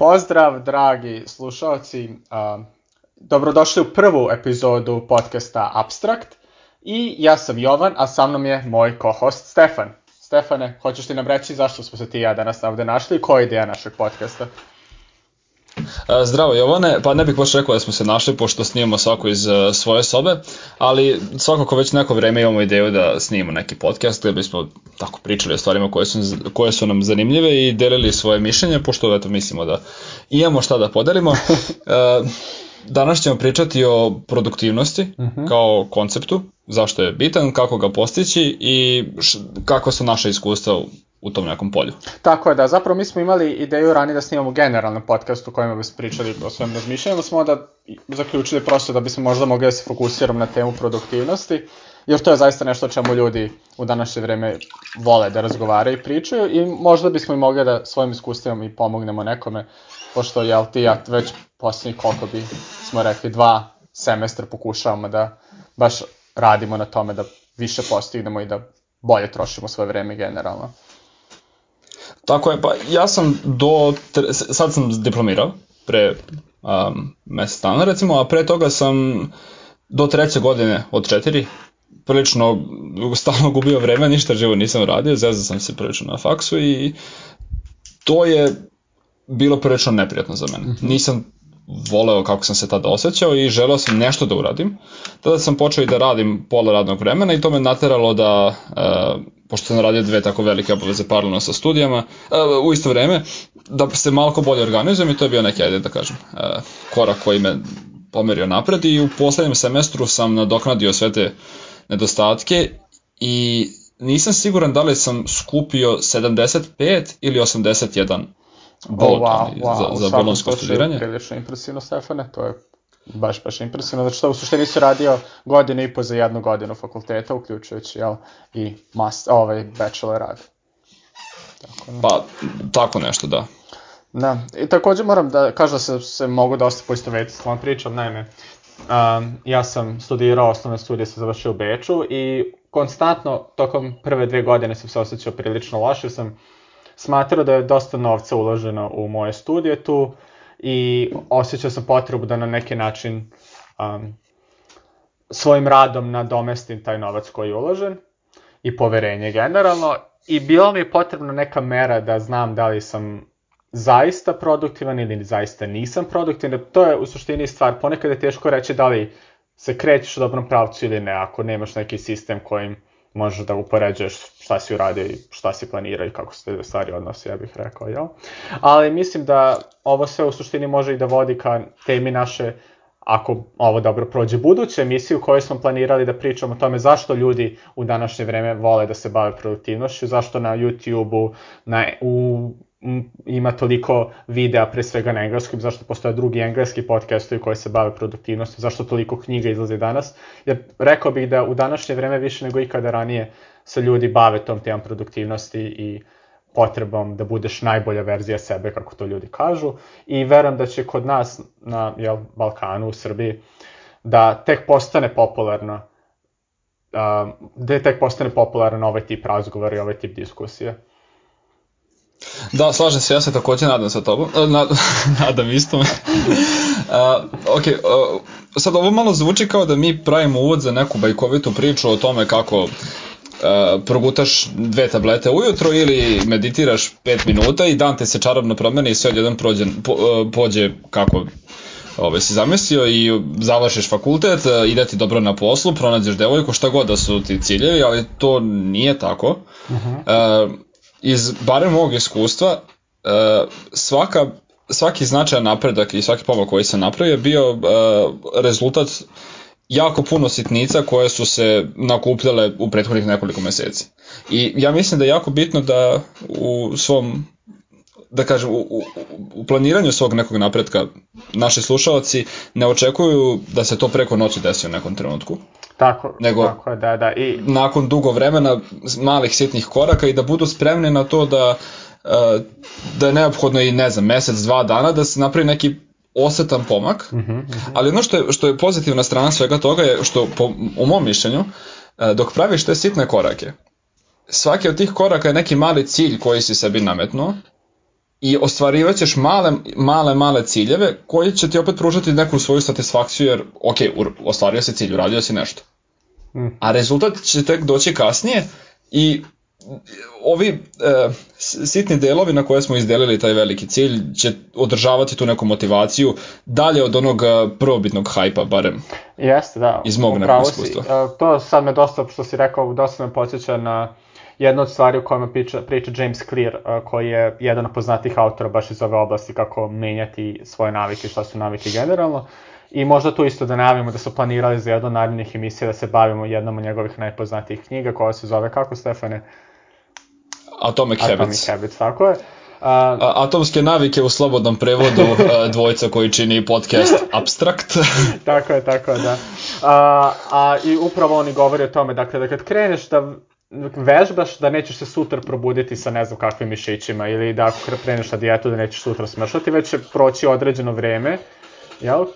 Pozdrav, dragi slušalci. Dobrodošli u prvu epizodu podcasta Abstract. I ja sam Jovan, a sa mnom je moj co-host Stefan. Stefane, hoćeš ti nam reći zašto smo se ti i ja danas ovde našli i koja je ideja našeg podcasta? Zdravo Jovane, pa ne bih baš rekao da smo se našli pošto snimamo svako iz svoje sobe, ali svakako već neko vreme imamo ideju da snimamo neki podcast gde bismo tako pričali o stvarima koje su, koje su nam zanimljive i delili svoje mišljenje, pošto eto mislimo da imamo šta da podelimo. Danas ćemo pričati o produktivnosti uh mhm. -huh. kao konceptu, zašto je bitan, kako ga postići i kakva su naše iskustva u tom nekom polju. Tako je, da. Zapravo mi smo imali ideju ranije da snimamo generalni podcast u kojima bismo pričali o svojim razmišljanjima, smo onda zaključili prosto da bismo možda mogli da se fokusiramo na temu produktivnosti, jer to je zaista nešto o čemu ljudi u današnje vreme vole da razgovaraju i pričaju i možda bismo i mogli da svojim iskustvima i pomognemo nekome, pošto jel ti ja već poslednjih koliko bi smo rekli dva semestra pokušavamo da baš radimo na tome da više postignemo i da bolje trošimo svoje vreme generalno. Tako je, pa ja sam do, sad sam diplomirao, pre um, mesec dana recimo, a pre toga sam do treće godine od četiri prilično stalno gubio vreme, ništa živo nisam radio, zezao sam se prilično na faksu i to je bilo prilično neprijatno za mene. -hmm. Nisam voleo kako sam se tada osjećao i želeo sam nešto da uradim. Tada sam počeo i da radim pola radnog vremena i to me nateralo da, uh, pošto sam radio dve tako velike obaveze paralelno sa studijama, uh, u isto vreme, da se malko bolje organizujem i to je bio neki, ajde da kažem, uh, korak koji me pomerio napred i u poslednjem semestru sam nadoknadio sve te nedostatke i nisam siguran da li sam skupio 75 ili 81 bod oh, wow, wow. za, za bolonsko studiranje. Prilično impresivno, Stefane, to je baš, baš impresivno, znači što u suštini si radio godinu i po za jednu godinu fakulteta, uključujući, jel, i mast, ovaj, bachelor rad. Tako, ne. Pa, tako nešto, da. Da, i takođe moram da kažem da se, se mogu dosta poistovetiti s ovom pričom, naime, um, ja sam studirao osnovne studije, sam završio u Beču i konstantno tokom prve dve godine sam se osjećao prilično loše, sam smatrao da je dosta novca uloženo u moje studije tu i osjećao sam potrebu da na neki način um, svojim radom nadomestim taj novac koji je uložen i poverenje generalno i bilo mi je potrebna neka mera da znam da li sam zaista produktivan ili zaista nisam produktivan. To je u suštini stvar, ponekad je teško reći da li se krećeš u dobrom pravcu ili ne, ako nemaš neki sistem kojim možeš da upoređuješ šta si uradio i šta si planirao i kako se te stvari odnosi, ja bih rekao, jel? Ali mislim da ovo sve u suštini može i da vodi ka temi naše ako ovo dobro prođe buduće emisije u kojoj smo planirali da pričamo o tome zašto ljudi u današnje vreme vole da se bave produktivnošću, zašto na YouTube-u, na, u ima toliko videa, pre svega na engleskom, zašto postoje drugi engleski podcastovi koji se bave produktivnosti, zašto toliko knjiga izlazi danas, jer rekao bih da u današnje vreme više nego ikada ranije se ljudi bave tom temom produktivnosti i potrebom da budeš najbolja verzija sebe, kako to ljudi kažu, i verujem da će kod nas na jel, Balkanu, u Srbiji, da tek postane popularno, da tek postane popularan ovaj tip razgovora i ovaj tip diskusije. Da, slažem se, ja se takođe nadam sa tobom, e, nad, nadam isto. uh, ok, uh, sad ovo malo zvuči kao da mi pravimo uvod za neku bajkovitu priču o tome kako uh, progutaš dve tablete ujutro ili meditiraš 5 minuta i dan te se čarobno promeni i sve odjedan prođe, po, uh, pođe kako ove, si zamislio i završiš fakultet, ide ti dobro na poslu, pronađeš devojku, šta god da su ti ciljevi, ali to nije tako. Uh -huh. Iz barem mog iskustva, uh, svaka, svaki značajan napredak i svaki pomak koji sam napravio je bio uh, rezultat jako puno sitnica koje su se nakupljale u prethodnih nekoliko meseci. I ja mislim da je jako bitno da u svom da kažem, u, u planiranju svog nekog napretka naši slušalci ne očekuju da se to preko noći desi u nekom trenutku. Tako, nego tako da, da. I... nakon dugo vremena malih sitnih koraka i da budu spremni na to da, e, da je neophodno i ne znam, mesec, dva dana da se napravi neki osetan pomak, uh -huh, uh -huh. ali ono što je, što je pozitivna strana svega toga je što po, u mom mišljenju, e, dok praviš te sitne korake, svaki od tih koraka je neki mali cilj koji si sebi nametnuo i ostvarivat ćeš male, male, male ciljeve koji će ti opet pružati neku svoju satisfakciju jer, ok, ostvario si cilj, uradio si nešto. A rezultat će tek doći kasnije i ovi e, sitni delovi na koje smo izdelili taj veliki cilj će održavati tu neku motivaciju dalje od onog e, prvobitnog hajpa, barem Jeste, da. iz mog nekog iskustva. Si. To sad me dosta, što si rekao, dosta me podsjeća na jedna od stvari o kojima priča, priča James Clear, e, koji je jedan od poznatih autora baš iz ove oblasti kako menjati svoje navike, šta su navike generalno. I možda tu isto da najavimo da su planirali za jednu od narednih emisija da se bavimo jednom od njegovih najpoznatijih knjiga koja se zove kako Stefane? Atomic, Atomic Habits. Habits, tako je. Uh, Atomske navike u slobodnom prevodu dvojca koji čini podcast Abstract. tako je, tako je, da. A, a i upravo oni govori o tome, dakle, da kad kreneš da vežbaš da nećeš se sutra probuditi sa ne znam kakvim mišićima ili da ako kreneš na dijetu da nećeš sutra smršati, već će proći određeno vreme, jel?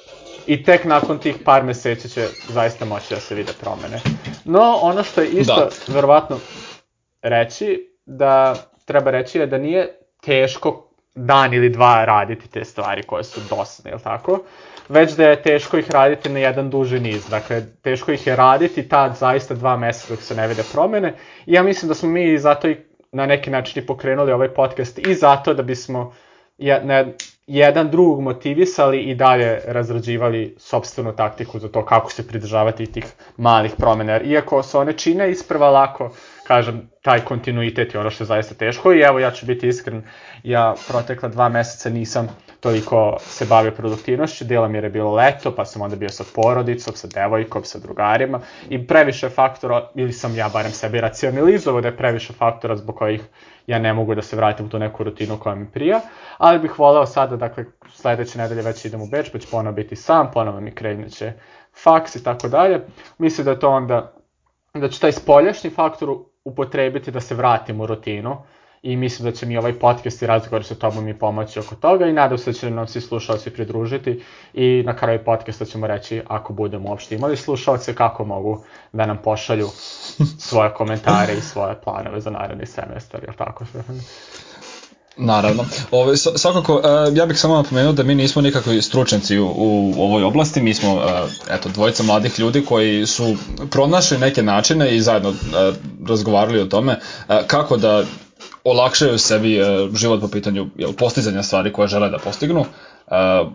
I tek nakon tih par meseci će zaista moći da se vide promene. No, ono što je isto da. verovatno reći, da treba reći je da nije teško dan ili dva raditi te stvari koje su dosadne, ili tako? Već da je teško ih raditi na jedan duži niz. Dakle, teško ih je raditi ta zaista dva meseca dok se ne vide promene. I ja mislim da smo mi zato i na neki način i pokrenuli ovaj podcast i zato da bismo ne, jedan drugog motivisali i dalje razrađivali sobstvenu taktiku za to kako se pridržavati tih malih promena. Iako se one čine isprva lako, kažem, taj kontinuitet je ono što je zaista teško i evo ja ću biti iskren, ja protekla dva meseca nisam toliko se bavio produktivnošću, delom jer je bilo leto, pa sam onda bio sa porodicom, sa devojkom, sa drugarima i previše faktora, ili sam ja barem sebi racionalizovao da je previše faktora zbog kojih ja ne mogu da se vratim u tu neku rutinu koja mi prija, ali bih voleo sada, dakle, sledeće nedelje već idem u Beč, pa ću ponovo biti sam, ponovo mi krenuće faks i tako dalje. Mislim da je to onda, da će taj spoljašnji faktor upotrebiti da se vratim u rutinu i mislim da će mi ovaj podcast i razgovor sa tobom i pomoći oko toga i nadam se da će nam svi slušalci pridružiti i na kraju podcasta ćemo reći ako budemo uopšte imali slušalce kako mogu da nam pošalju svoje komentare i svoje planove za naredni semestar, jel tako Stefan? Naravno. Ove, svakako, uh, ja bih samo napomenuo da mi nismo nikakvi stručnjaci u, u ovoj oblasti, mi smo, uh, eto, dvojica mladih ljudi koji su pronašli neke načine i zajedno uh, razgovarali o tome kako da olakšaju sebi uh, život po pitanju jel, postizanja stvari koje žele da postignu. Uh,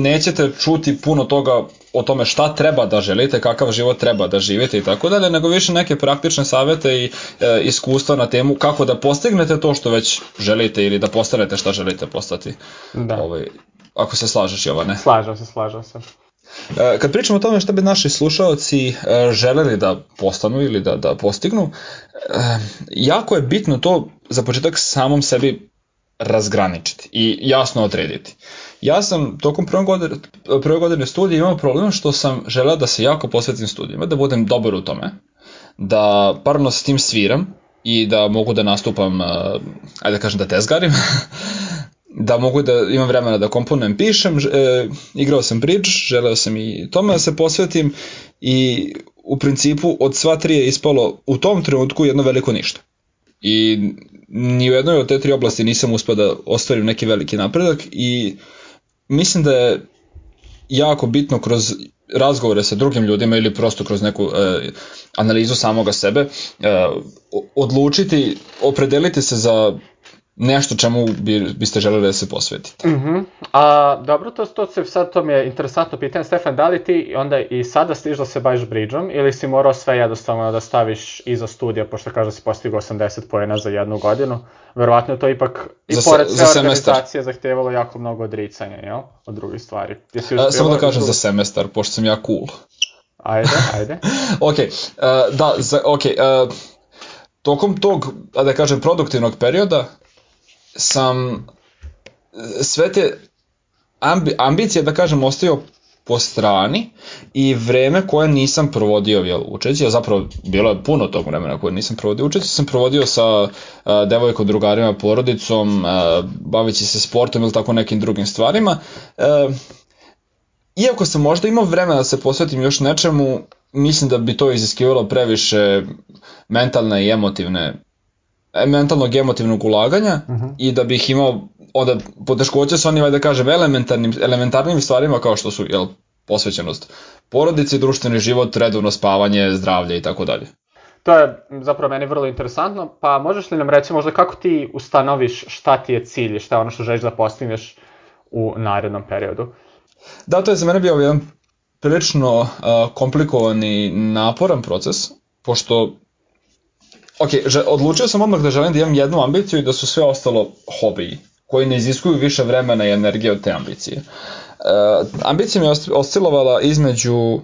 nećete čuti puno toga o tome šta treba da želite, kakav život treba da živite i tako dalje, nego više neke praktične savete i e, iskustva na temu kako da postignete to što već želite ili da postanete šta želite postati. Da. Ovaj, ako se slažeš, Jovane. Slažem se, slažem se. E, kad pričamo o tome šta bi naši slušalci e, želeli da postanu ili da, da postignu, e, jako je bitno to za početak samom sebi razgraničiti i jasno odrediti. Ja sam tokom prve godine, prve godine studija imao problem što sam želeo da se jako posvetim studijima, da budem dobar u tome, da parno s tim sviram i da mogu da nastupam, ajde da kažem da tezgarim, da mogu da imam vremena da komponujem, pišem, e, igrao sam bridge, želeo sam i tome da se posvetim i u principu od sva tri je ispalo u tom trenutku jedno veliko ništa. I ni u jednoj od te tri oblasti nisam uspio da ostvarim neki veliki napredak i mislim da je jako bitno kroz razgovore sa drugim ljudima ili prosto kroz neku e, analizu samoga sebe e, odlučiti, opredeliti se za nešto čemu bi, biste želeli da se posvetite. Mm -hmm. A, dobro, to, to, se, sad to mi je interesantno pitanje. Stefan, da li ti onda i sada stiž da se baviš bridžom ili si morao sve jednostavno da staviš iza studija, pošto kaže da si postigao 80 pojena za jednu godinu? Verovatno je to ipak i za, pored sve organizacije zahtevalo jako mnogo odricanja, jel? Od drugih stvari. Jesi A, samo da kažem za semestar, pošto sam ja cool. Ajde, ajde. ok, uh, da, za, ok, uh, tokom tog, da kažem, produktivnog perioda, sam sve te ambi, ambicije, da kažem, ostavio po strani i vreme koje nisam provodio jel, učeći, a zapravo bilo je puno tog vremena koje nisam provodio učeći, sam provodio sa uh, devojkom, drugarima, porodicom, uh, baveći se sportom ili tako nekim drugim stvarima. Uh, iako sam možda imao vremena da se posvetim još nečemu, mislim da bi to iziskivalo previše mentalne i emotivne mentalnog emotivnog ulaganja uh -huh. i da bih imao onda poteškoće sa onim, da kažem, elementarnim, elementarnim stvarima kao što su jel, posvećenost porodici, društveni život, redovno spavanje, zdravlje i tako dalje. To je zapravo meni vrlo interesantno, pa možeš li nam reći možda kako ti ustanoviš šta ti je cilj i šta je ono što želiš da postigneš u narednom periodu? Da, to je za mene bio jedan prilično uh, komplikovan i naporan proces, pošto ok, odlučio sam odmah da želim da imam jednu ambiciju i da su sve ostalo hobiji, koji ne iziskuju više vremena i energije od te ambicije. Uh, ambicija mi je oscilovala između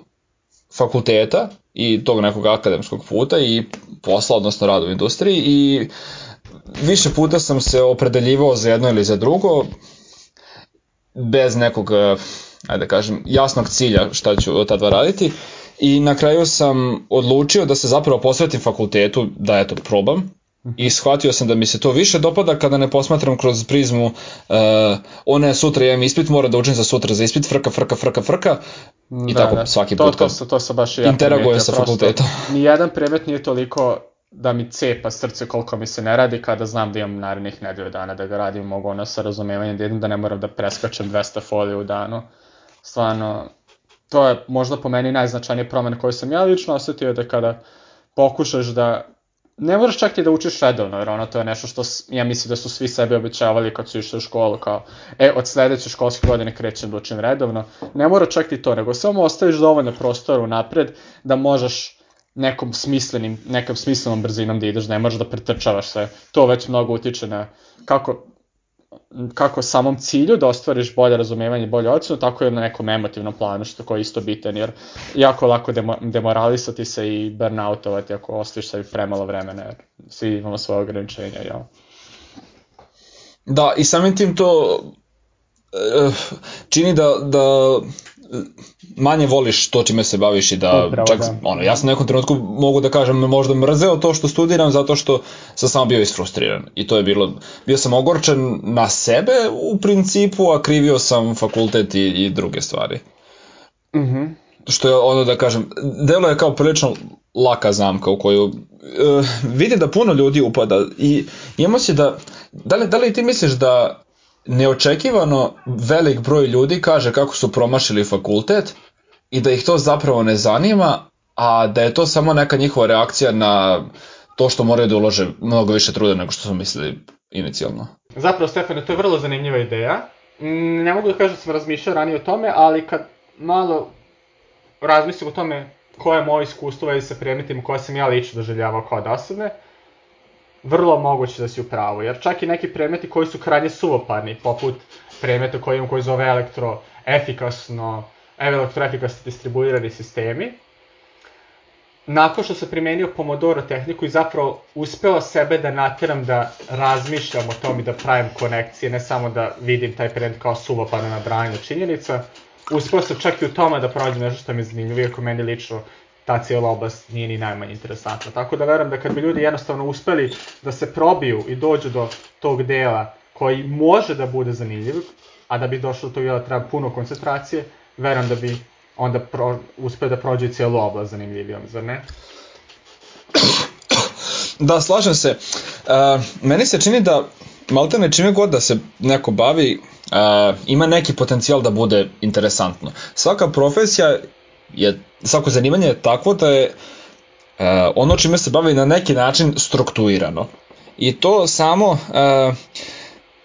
fakulteta i tog nekog akademskog puta i posla, odnosno rada u industriji i više puta sam se opredeljivao za jedno ili za drugo bez nekog, uh, ajde da kažem, jasnog cilja šta ću od ta dva raditi i na kraju sam odlučio da se zapravo posvetim fakultetu, da eto probam i shvatio sam da mi se to više dopada kada ne posmatram kroz prizmu uh, one sutra imam ispit, mora da učim za sutra za ispit, frka, frka, frka, frka i da, tako da. svaki to, put to, to, to sam baš ja interaguje sa fakultetom. Nijedan predmet nije toliko da mi cepa srce koliko mi se ne radi kada znam da imam narednih nedelju dana da ga radim, mogu ono sa razumevanjem da idem da ne moram da preskačem 200 folija u danu. Stvarno, to je možda po meni najznačajnija promena koju sam ja lično osetio da kada pokušaš da ne moraš čak i da učiš redovno, jer ono to je nešto što ja mislim da su svi sebi obećavali kad su išli u školu, kao, e, od sledeće školske godine krećem da učim redovno. Ne mora čak ti to, nego samo ostaviš dovoljno prostora napred da možeš nekom smislenim, nekom smislenom brzinom da ideš, ne možeš da pretrčavaš sve. To već mnogo utiče na kako kako samom cilju da ostvariš bolje razumevanje, bolje ocenu, tako i na nekom emotivnom planu, što koji je isto bitan, jer jako lako demo, demoralisati se i burnoutovati ako ostaviš sebi premalo vremena, jer svi imamo svoje ograničenja, jel? Da, i samim tim to uh, čini da, da manje voliš to čime se baviš i da Upravo, čak, da. ono, ja sam u nekom trenutku mogu da kažem možda mrzeo to što studiram zato što sam samo bio isfrustriran i to je bilo, bio sam ogorčen na sebe u principu, a krivio sam fakultet i, i druge stvari. Mhm. Mm -hmm. Što je ono da kažem, delo je kao prilično laka zamka u koju uh, vidim da puno ljudi upada i imamo se da, da li, da li ti misliš da neočekivano velik broj ljudi kaže kako su promašili fakultet i da ih to zapravo ne zanima, a da je to samo neka njihova reakcija na to što moraju da ulože mnogo više truda nego što su mislili inicijalno. Zapravo, Stefane, to je vrlo zanimljiva ideja. Ne mogu da kažem da sam razmišljao ranije o tome, ali kad malo razmislim o tome koje je moje iskustvo vezi sa predmetima koje sam ja lično doživljavao kao dosadne, vrlo moguće da si u pravu, jer čak i neki predmeti koji su krajnje suvoparni, poput predmeta koji imam koji zove elektroefikasno, elektroefikasno distribuirani sistemi, nakon što sam primenio Pomodoro tehniku i zapravo uspeo sebe da nateram da razmišljam o tom i da pravim konekcije, ne samo da vidim taj predmet kao suvoparno nabranje činjenica, uspeo sam čak i u tome da prođem nešto što mi je zanimljivo, iako meni lično ta cijela oblast nije ni najmanje interesantna. Tako da verujem da kad bi ljudi jednostavno uspeli da se probiju i dođu do tog dela koji može da bude zanimljiv, a da bi došlo do tog dela treba puno koncentracije, verujem da bi onda pro, uspeli da prođe cijelu oblast zanimljivijom, zar ne? Da, slažem se. Uh, meni se čini da maltene čime god da se neko bavi, uh, ima neki potencijal da bude interesantno. Svaka profesija je, svako zanimanje je takvo da je uh, ono čime se bavi na neki način strukturirano. I to samo uh,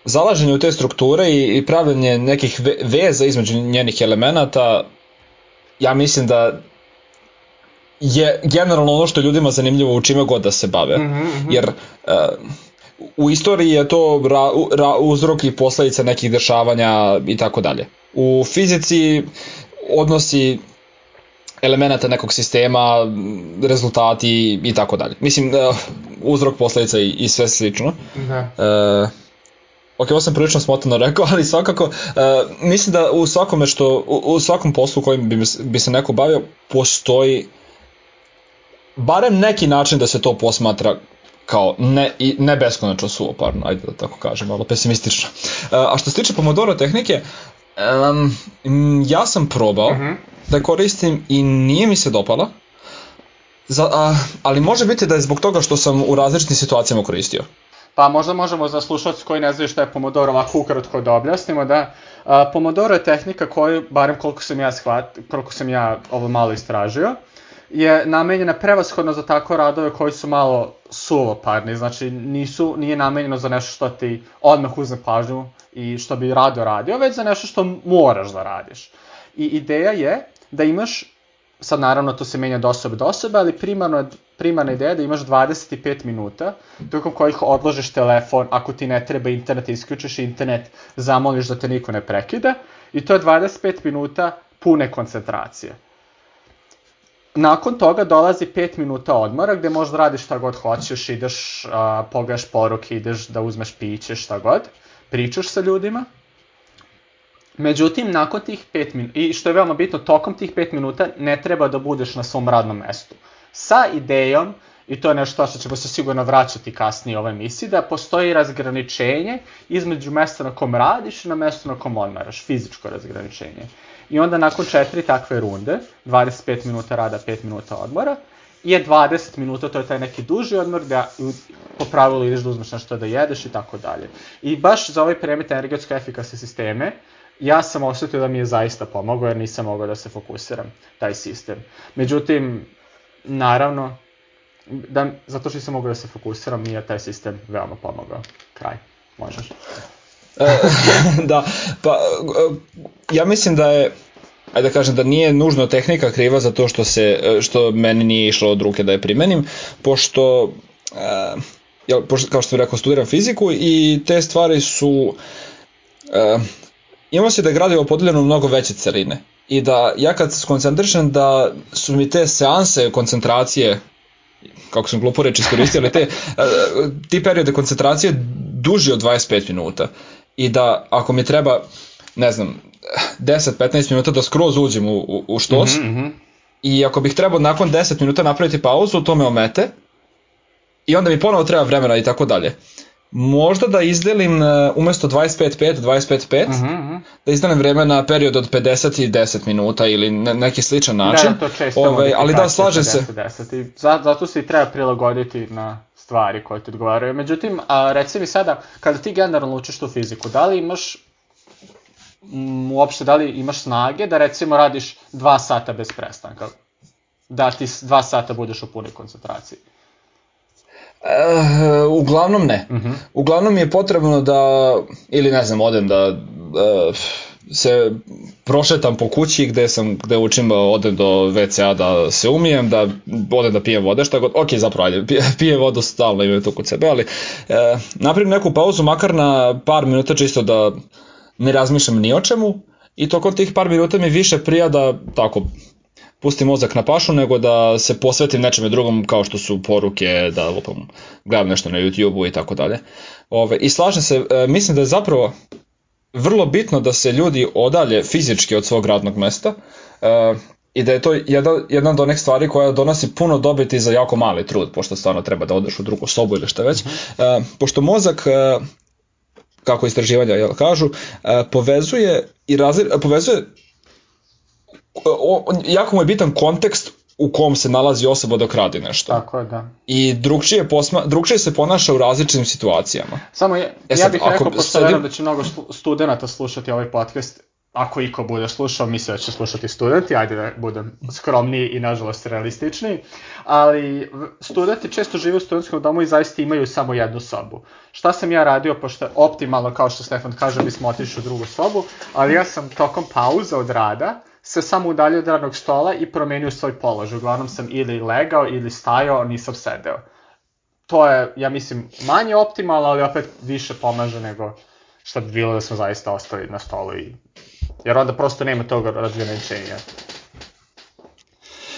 zalaženje u te strukture i, i pravljanje nekih ve, veza između njenih elemenata, ja mislim da je generalno ono što je ljudima zanimljivo u čime god da se bave. Mm -hmm. Jer uh, u istoriji je to ra, ra, uzrok i posledica nekih dešavanja i tako dalje. U fizici odnosi elemenata nekog sistema, rezultati i tako dalje. Mislim, uh, uzrok, posledica i, i sve slično. Da. Uh, ok, ovo sam prilično smotano rekao, ali svakako, uh, mislim da u svakome što, u, u svakom poslu kojim bi, bi se neko bavio, postoji barem neki način da se to posmatra kao ne, i ne beskonačno suoparno, ajde da tako kažem, malo pesimistično. Uh, a što se tiče Pomodoro tehnike, um, ja sam probao, uh mhm. -huh da koristim i nije mi se dopala, Za, a, ali može biti da je zbog toga što sam u različitim situacijama koristio. Pa možda možemo za slušalce koji ne znaju šta je Pomodoro ovako ukratko da objasnimo da a, Pomodoro je tehnika koju, barem koliko sam ja shvat, koliko sam ja ovo malo istražio, je namenjena prevashodno za tako radove koji su malo suvoparni, znači nisu, nije namenjeno za nešto što ti odmah uzme pažnju i što bi rado radio, već za nešto što moraš da radiš. I ideja je da imaš, sad naravno to se menja do osobe do osobe, ali primarno, primarna ideja je da imaš 25 minuta tokom kojih odložiš telefon, ako ti ne treba internet, isključiš internet, zamoliš da te niko ne prekida i to je 25 minuta pune koncentracije. Nakon toga dolazi 5 minuta odmora gde možeš da radiš šta god hoćeš, ideš, a, pogledaš poruke, ideš da uzmeš piće, šta god, pričaš sa ljudima. Međutim, nakon tih 5 minuta, i što je veoma bitno, tokom tih 5 minuta ne treba da budeš na svom radnom mestu. Sa idejom, i to je nešto što ćemo se sigurno vraćati kasnije u ovoj emisiji, da postoji razgraničenje između mesta na kom radiš i na mestu na kom odmaraš, fizičko razgraničenje. I onda nakon četiri takve runde, 25 minuta rada, 5 minuta odmora, je 20 minuta, to je taj neki duži odmor da po pravilu ideš da uzmeš nešto da jedeš i tako dalje. I baš za ovaj premet energetsko efikasne sisteme, ja sam osetio da mi je zaista pomogao jer nisam mogao da se fokusiram, taj sistem. Međutim, naravno, da, zato što nisam mogao da se fokusiram, mi je taj sistem veoma pomogao. Kraj. Možeš. da, pa ja mislim da je ajde da kažem da nije nužno tehnika kriva za to što se što meni nije išlo od ruke da je primenim, pošto uh, ja, pošto, kao što sam rekao, studiram fiziku i te stvari su uh, imamo se da je gradivo podeljeno u mnogo veće celine i da ja kad se skoncentrišem da su mi te seanse koncentracije kako sam glupo reći iskoristio, ali te, ti periode koncentracije duži od 25 minuta i da ako mi treba, ne znam, 10-15 minuta da skroz uđem u, u, u štos, mm -hmm. i ako bih trebao nakon 10 minuta napraviti pauzu, to me omete, i onda mi ponovo treba vremena i tako dalje. Možda da izdelim uh, umesto 25-5, 25-5, mm -hmm. da izdelim vreme na period od 50 i 10 minuta ili ne, neki sličan način. Da, to često Ove, ovaj, ali da, slaže 50, se. 10. I zato se i treba prilagoditi na stvari koje ti odgovaraju. Međutim, a, reci mi sada, kada ti generalno učiš tu fiziku, da li imaš m, uopšte, da li imaš snage da recimo radiš dva sata bez prestanka? Da ti dva sata budeš u punoj koncentraciji? Uh, uglavnom ne. Uh mhm. -huh. Uglavnom mi je potrebno da, ili ne znam, odem da uh, se prošetam po kući gde sam, gde učim, odem do WC-a da se umijem, da odem da pijem vode, šta god, ok, zapravo, ajde, pije, pije vodu stalno, imaju to kod sebe, ali e, napravim neku pauzu, makar na par minuta čisto da ne razmišljam ni o čemu, i tokom tih par minuta mi više prija da, tako, pustim mozak na pašu, nego da se posvetim nečeme drugom kao što su poruke, da lupam, gledam nešto na YouTube-u i tako dalje. Ove, I slažem se, e, mislim da je zapravo vrlo bitno da se ljudi odalje fizički od svog radnog mesta uh, i da je to jedna, jedna od onih stvari koja donosi puno dobiti za jako mali trud, pošto stvarno treba da odeš u drugu sobu ili šta već. Uh, pošto mozak, uh, kako istraživanja jel, kažu, uh, povezuje i razli, povezuje o, jako mu je bitan kontekst u kom se nalazi osoba dok radi nešto. Tako je, da. I drugčije, posma, drugčije se ponaša u različitim situacijama. Samo je, e sad, ja bih rekao, pošto sedim... verujem da će mnogo studenta slušati ovaj podcast, ako iko bude slušao, misle da će slušati studenti, ajde da budem skromniji i nažalost realističniji, ali studenti često žive u studentskom domu i zaista imaju samo jednu sobu. Šta sam ja radio, pošto optimalno, kao što Stefan kaže, bismo otišli u drugu sobu, ali ja sam tokom pauza od rada, se samo udaljio od radnog stola i promenio svoj položaj. Uglavnom sam ili legao ili stajao, nisam sedeo. To je, ja mislim, manje optimalno, ali opet više pomaže nego što bi bilo da smo zaista ostali na stolu i... Jer onda prosto nema tog razgraničenja.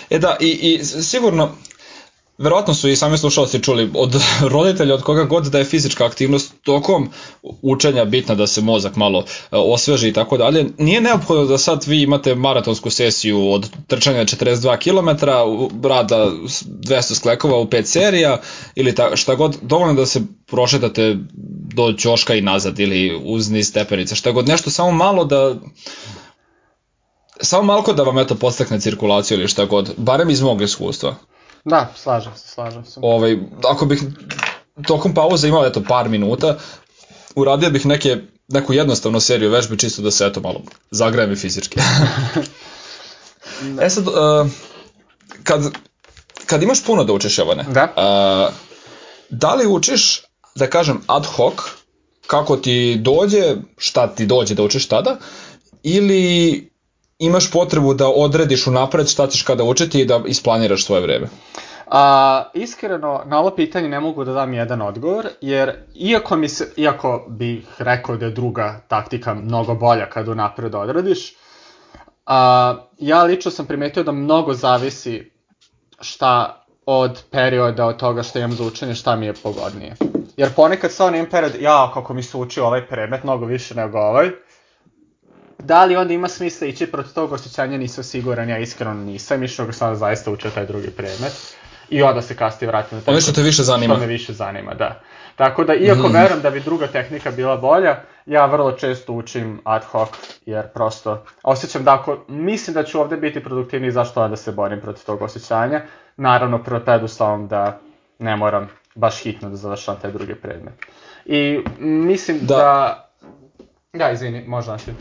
E da, i, i sigurno, Verovatno su i sami slušalci čuli od roditelja, od koga god da je fizička aktivnost tokom učenja bitna da se mozak malo e, osveži i tako dalje. Nije neophodno da sad vi imate maratonsku sesiju od trčanja 42 km, rada 200 sklekova u 5 serija ili ta, šta god, dovoljno da se prošetate do ćoška i nazad ili uz niz stepenica, šta god, nešto samo malo da samo malo da vam eto postakne cirkulaciju ili šta god, barem iz mog iskustva. Da, slažem se, slažem se. Ovaj, ako bih tokom pauze imao eto par minuta, uradio bih neke, neku jednostavnu seriju vežbi čisto da se eto malo zagrajem i fizički. e sad, uh, kad, kad imaš puno da učiš, Jovane, Da. uh, da li učiš, da kažem, ad hoc, kako ti dođe, šta ti dođe da učiš tada, ili imaš potrebu da odrediš unapred šta ćeš kada učiti i da isplaniraš svoje vreme? A, iskreno, na ovo pitanje ne mogu da dam jedan odgovor, jer iako, mi se, iako bih rekao da je druga taktika mnogo bolja kad unapred odradiš, a, ja lično sam primetio da mnogo zavisi šta od perioda, od toga što imam za učenje, šta mi je pogodnije. Jer ponekad stvarno imam period, ja, kako mi se uči ovaj predmet, mnogo više nego ovaj, da li onda ima smisla ići protiv tog osjećanja, nisam siguran, ja iskreno nisam, išao ga sada zaista učio taj drugi predmet. I onda se kasnije vratim na taj Ono što te više zanima. Što me više zanima, da. Tako da, iako mm. verujem da bi druga tehnika bila bolja, ja vrlo često učim ad hoc, jer prosto osjećam da ako mislim da ću ovde biti produktivniji, zašto onda se borim protiv tog osjećanja? Naravno, prvo preduslovom da ne moram baš hitno da završavam taj drugi predmet. I mislim da... Da, da izvini, možda naći.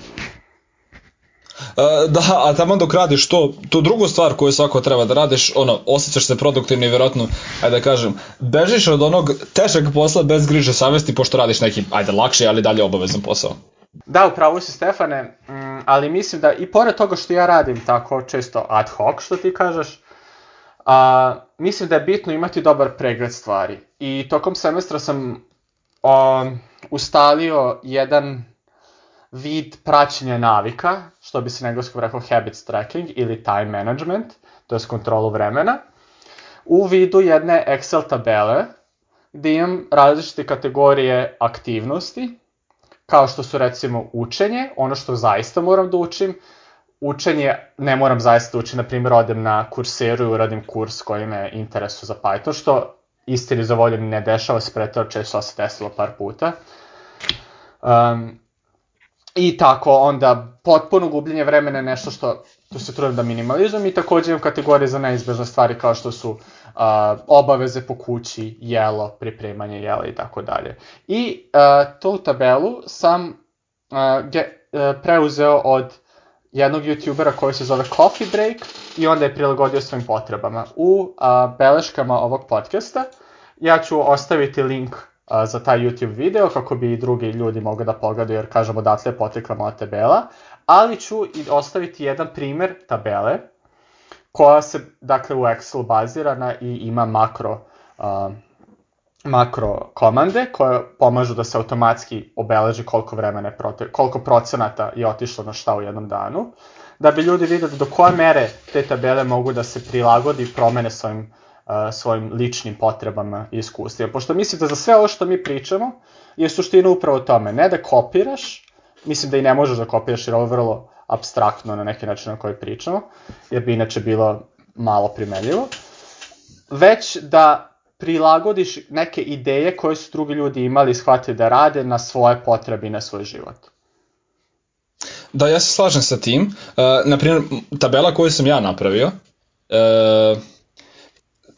Uh, da, a tamo dok radiš to, tu drugu stvar koju svako treba da radiš, ono, osjećaš se produktivno i vjerojatno, ajde da kažem, bežiš od onog težeg posla bez griže savesti pošto radiš neki, ajde, lakši, ali dalje obavezan posao. Da, upravo si Stefane, mm, ali mislim da i pored toga što ja radim tako često ad hoc, što ti kažeš, a, mislim da je bitno imati dobar pregled stvari. I tokom semestra sam a, ustalio jedan vid praćenja navika, što bi se na engleskom rekao habits tracking ili time management, to je kontrolu vremena, u vidu jedne Excel tabele gde imam različite kategorije aktivnosti, kao što su recimo učenje, ono što zaista moram da učim, učenje ne moram zaista da učiti, na primjer odem na kurseru i uradim kurs koji me interesuje za Python, što istini za ne dešava se pretao često se desilo par puta. Um, I tako, onda potpuno gubljenje vremena je nešto što to se trudim da minimalizujem i takođe imam kategorije za neizbežne stvari kao što su uh, obaveze po kući, jelo, pripremanje jela i tako dalje. I uh, tu tabelu sam uh, ge, uh, preuzeo od jednog youtubera koji se zove Coffee Break i onda je prilagodio svojim potrebama. U uh, beleškama ovog podcasta ja ću ostaviti link za taj YouTube video kako bi i drugi ljudi mogli da pogledaju jer kažemo odatle je potekla moja tabela, ali ću i ostaviti jedan primer tabele koja se dakle u Excel bazirana i ima makro a, makro komande koje pomažu da se automatski obeleži koliko vremena je prote, koliko procenata je otišlo na šta u jednom danu, da bi ljudi videli do koje mere te tabele mogu da se prilagodi i promene svojim svojim ličnim potrebama i iskustvima. Pošto mislim da za sve ovo što mi pričamo je suština upravo tome, ne da kopiraš, mislim da i ne možeš da kopiraš jer ovo je vrlo abstraktno na neki način na koji pričamo, jer bi inače bilo malo primenljivo, već da prilagodiš neke ideje koje su drugi ljudi imali i shvatili da rade na svoje potrebe i na svoj život. Da, ja se slažem sa tim. Uh, naprimjer, tabela koju sam ja napravio, uh,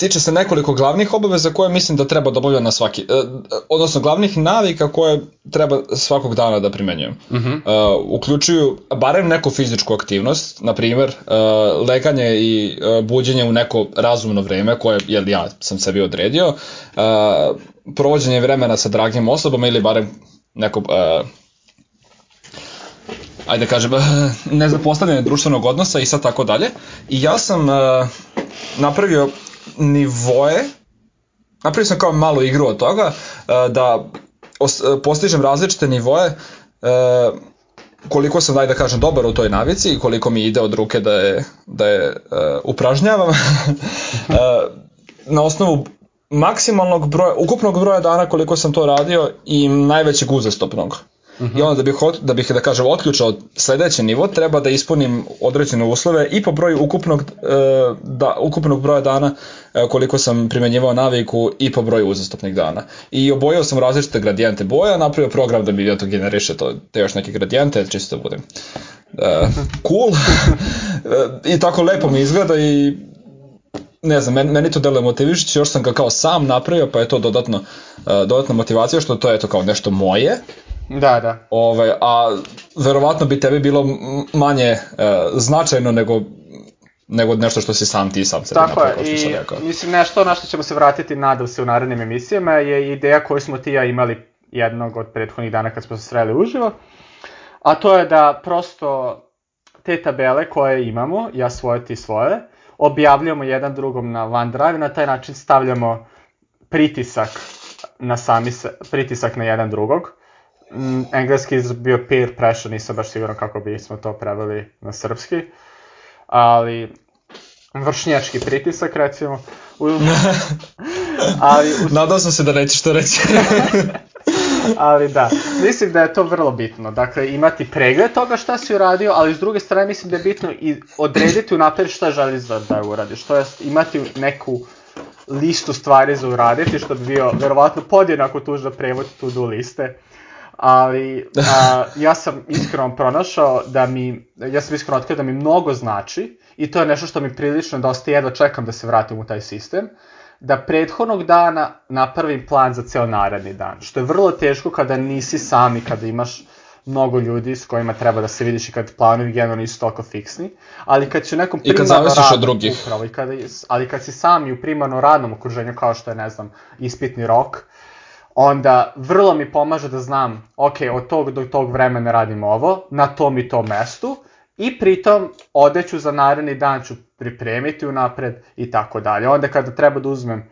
tiče se nekoliko glavnih obaveza koje mislim da treba da obavljam na svaki, uh, odnosno glavnih navika koje treba svakog dana da primenjujem. Uh -huh. uh, uključuju barem neku fizičku aktivnost, na primer uh, leganje i uh, buđenje u neko razumno vreme koje jel, ja sam sebi odredio, uh, provođenje vremena sa dragim osobama ili barem neko uh, ajde da kažem, nezapostavljanje društvenog odnosa i sad tako dalje. I ja sam uh, napravio nivoe, napravio sam kao malu igru od toga, uh, da os, postižem različite nivoe uh, koliko sam, daj da kažem, dobar u toj navici i koliko mi ide od ruke da je, da je upražnjavam. na osnovu maksimalnog broja, ukupnog broja dana koliko sam to radio i najvećeg uzastopnog. Mm -hmm. I onda da bih, da bih, da kažem, otključao sledeći nivo, treba da ispunim određene uslove i po broju ukupnog, e, da, ukupnog broja dana e, koliko sam primenjivao naviku i po broju uzastopnih dana. I obojao sam različite gradijente boja, napravio program da mi to generiše to, te još neke gradijente, čisto da budem e, cool. I tako lepo mi izgleda i ne znam, meni, meni to deluje motivišući, još sam ga kao sam napravio, pa je to dodatno, uh, dodatna motivacija, što to je to kao nešto moje, Da, da. Ove, a verovatno bi tebi bilo manje uh, značajno nego nego nešto što si sam ti sam sebi Tako je, i mislim nešto na što ćemo se vratiti, nadam se, u narednim emisijama, je ideja koju smo ti ja imali jednog od prethodnih dana kad smo se sreli uživo, a to je da prosto te tabele koje imamo, ja svoje, ti svoje, objavljamo jedan drugom na OneDrive i na taj način stavljamo pritisak na sami se, pritisak na jedan drugog. Mm, engleski je bio peer pressure, nisam baš siguran kako bismo to preveli na srpski, ali vršnjački pritisak recimo. ali, u... Nadao sam se da nećeš to reći. ali da, mislim da je to vrlo bitno. Dakle, imati pregled toga šta si uradio, ali s druge strane mislim da je bitno i odrediti unapred šta želiš da, da uradiš. To je imati neku listu stvari za uraditi, što bi bio verovatno podjednako tužno prevod to do liste. Ali a, ja sam iskreno pronašao da mi, ja sam iskreno otkrio da mi mnogo znači i to je nešto što mi prilično dosta jedva čekam da se vratim u taj sistem da prethodnog dana napravim plan za ceo naredni dan, što je vrlo teško kada nisi sami, kada imaš mnogo ljudi s kojima treba da se vidiš i kad planovi generalno nisu toliko fiksni, ali kad si u nekom primarno radnom, od drugih. Upravo, i kada, ali kad si sami u primarno radnom okruženju kao što je, ne znam, ispitni rok, onda vrlo mi pomaže da znam, ok, od tog do tog vremena radim ovo, na tom i tom mestu, i pritom odeću za naredni dan ću pripremiti unapred i tako dalje. Onda kada treba da uzmem,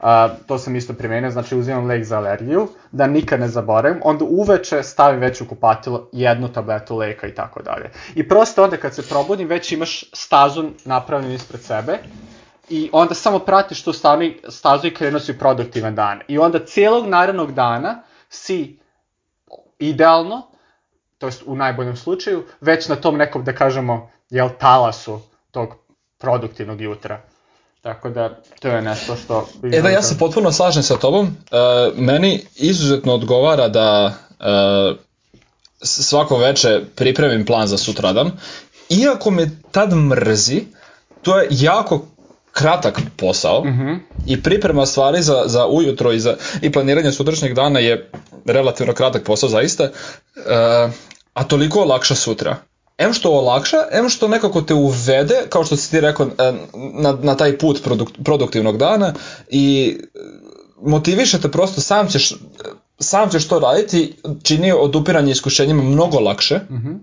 uh, to sam isto primenio, znači uzimam lek za alergiju, da nikad ne zaboravim, onda uveče stavim već u kupatilo jednu tabletu leka i tako dalje. I prosto onda kad se probudim, već imaš stazu napravljenu ispred sebe, i onda samo pratiš tu stani, stazu i krenuo si produktivan dan. I onda cijelog narednog dana si idealno, to jest u najboljem slučaju, već na tom nekom, da kažemo, jel, talasu tog produktivnog jutra. Tako da, to je nešto što... E da, ja se potpuno slažem sa tobom. E, meni izuzetno odgovara da e, svako veče pripremim plan za sutradan. Iako me tad mrzi, to je jako kratak posao mm -hmm. i priprema stvari za, za ujutro i, za, i planiranje sutrašnjeg dana je relativno kratak posao zaista, e, a toliko olakša sutra. M što olakša, M što nekako te uvede, kao što si ti rekao, e, na, na taj put produkt, produktivnog dana i motiviše te prosto, sam ćeš, sam ćeš to raditi, čini odupiranje iskušenjima mnogo lakše. Mm -hmm.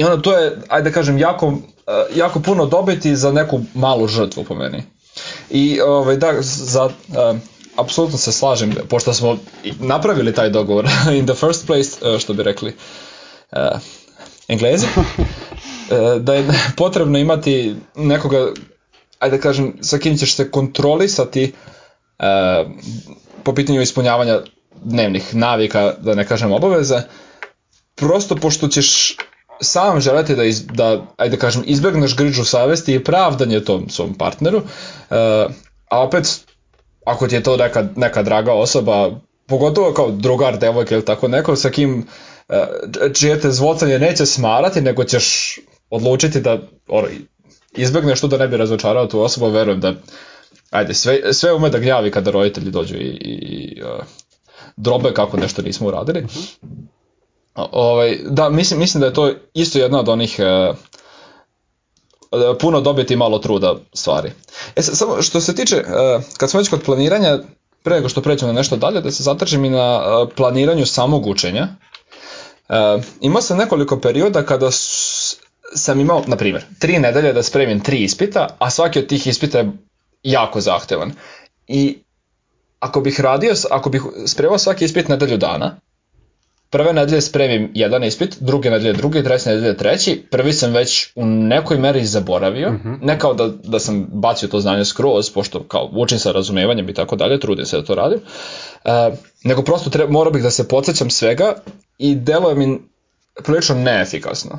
I onda to je, ajde da kažem, jako, e, jako puno dobiti za neku malu žrtvu po meni. I ovaj, da, za, uh, apsolutno se slažem, pošto smo napravili taj dogovor in the first place, što bi rekli uh, englezi, da je potrebno imati nekoga, ajde da kažem, sa kim ćeš se kontrolisati uh, po pitanju ispunjavanja dnevnih navika, da ne kažem obaveza, prosto pošto ćeš sam želeti da, iz, da ajde da kažem, izbegneš grižu savesti i pravdanje tom svom partneru, uh, a opet, ako ti je to neka, neka draga osoba, pogotovo kao drugar, devojka ili tako neko, sa kim uh, čije te zvocanje neće smarati, nego ćeš odlučiti da or, izbegneš to da ne bi razočarao tu osobu, verujem da ajde, sve, sve ume da gnjavi kada roditelji dođu i, i uh, drobe kako nešto nismo uradili. Mm -hmm. Ovaj, da, mislim, mislim da je to isto jedna od onih e, puno dobiti malo truda stvari. E, samo što se tiče, e, kad smo već kod planiranja, pre nego što pređemo na nešto dalje, da se zadržim i na e, planiranju samog učenja. E, imao sam nekoliko perioda kada s, sam imao, na primjer, tri nedelje da spremim tri ispita, a svaki od tih ispita je jako zahtevan. I ako bih radio, ako bih spremao svaki ispit nedelju dana, prve nedelje spremim jedan ispit, druge nedelje drugi, treće nedelje treći, prvi sam već u nekoj meri zaboravio, mm -hmm. ne kao da, da sam bacio to znanje skroz, pošto kao učim sa razumevanjem i tako dalje, trudim se da to radim, uh, nego prosto treba, morao bih da se podsjećam svega i deluje mi prilično neefikasno.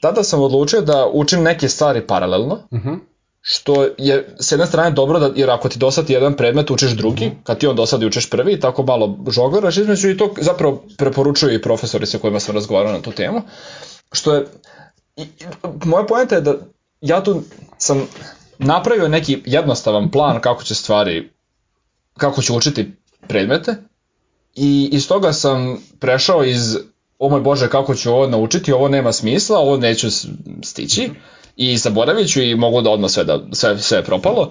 Tada sam odlučio da učim neke stvari paralelno, mm -hmm što je s jedne strane dobro, da, jer ako ti dosadi jedan predmet, učiš drugi, mm kad ti on dosadi učiš prvi, tako malo žogleraš između i to zapravo preporučuju i profesori sa kojima sam razgovarao na tu temu, što je, i, i, moja poenta je da ja tu sam napravio neki jednostavan plan kako će stvari, kako ću učiti predmete i iz toga sam prešao iz o moj bože kako ću ovo naučiti, ovo nema smisla, ovo neću stići i zaboravit ću i mogu da odmah sve, da, sve, sve je propalo,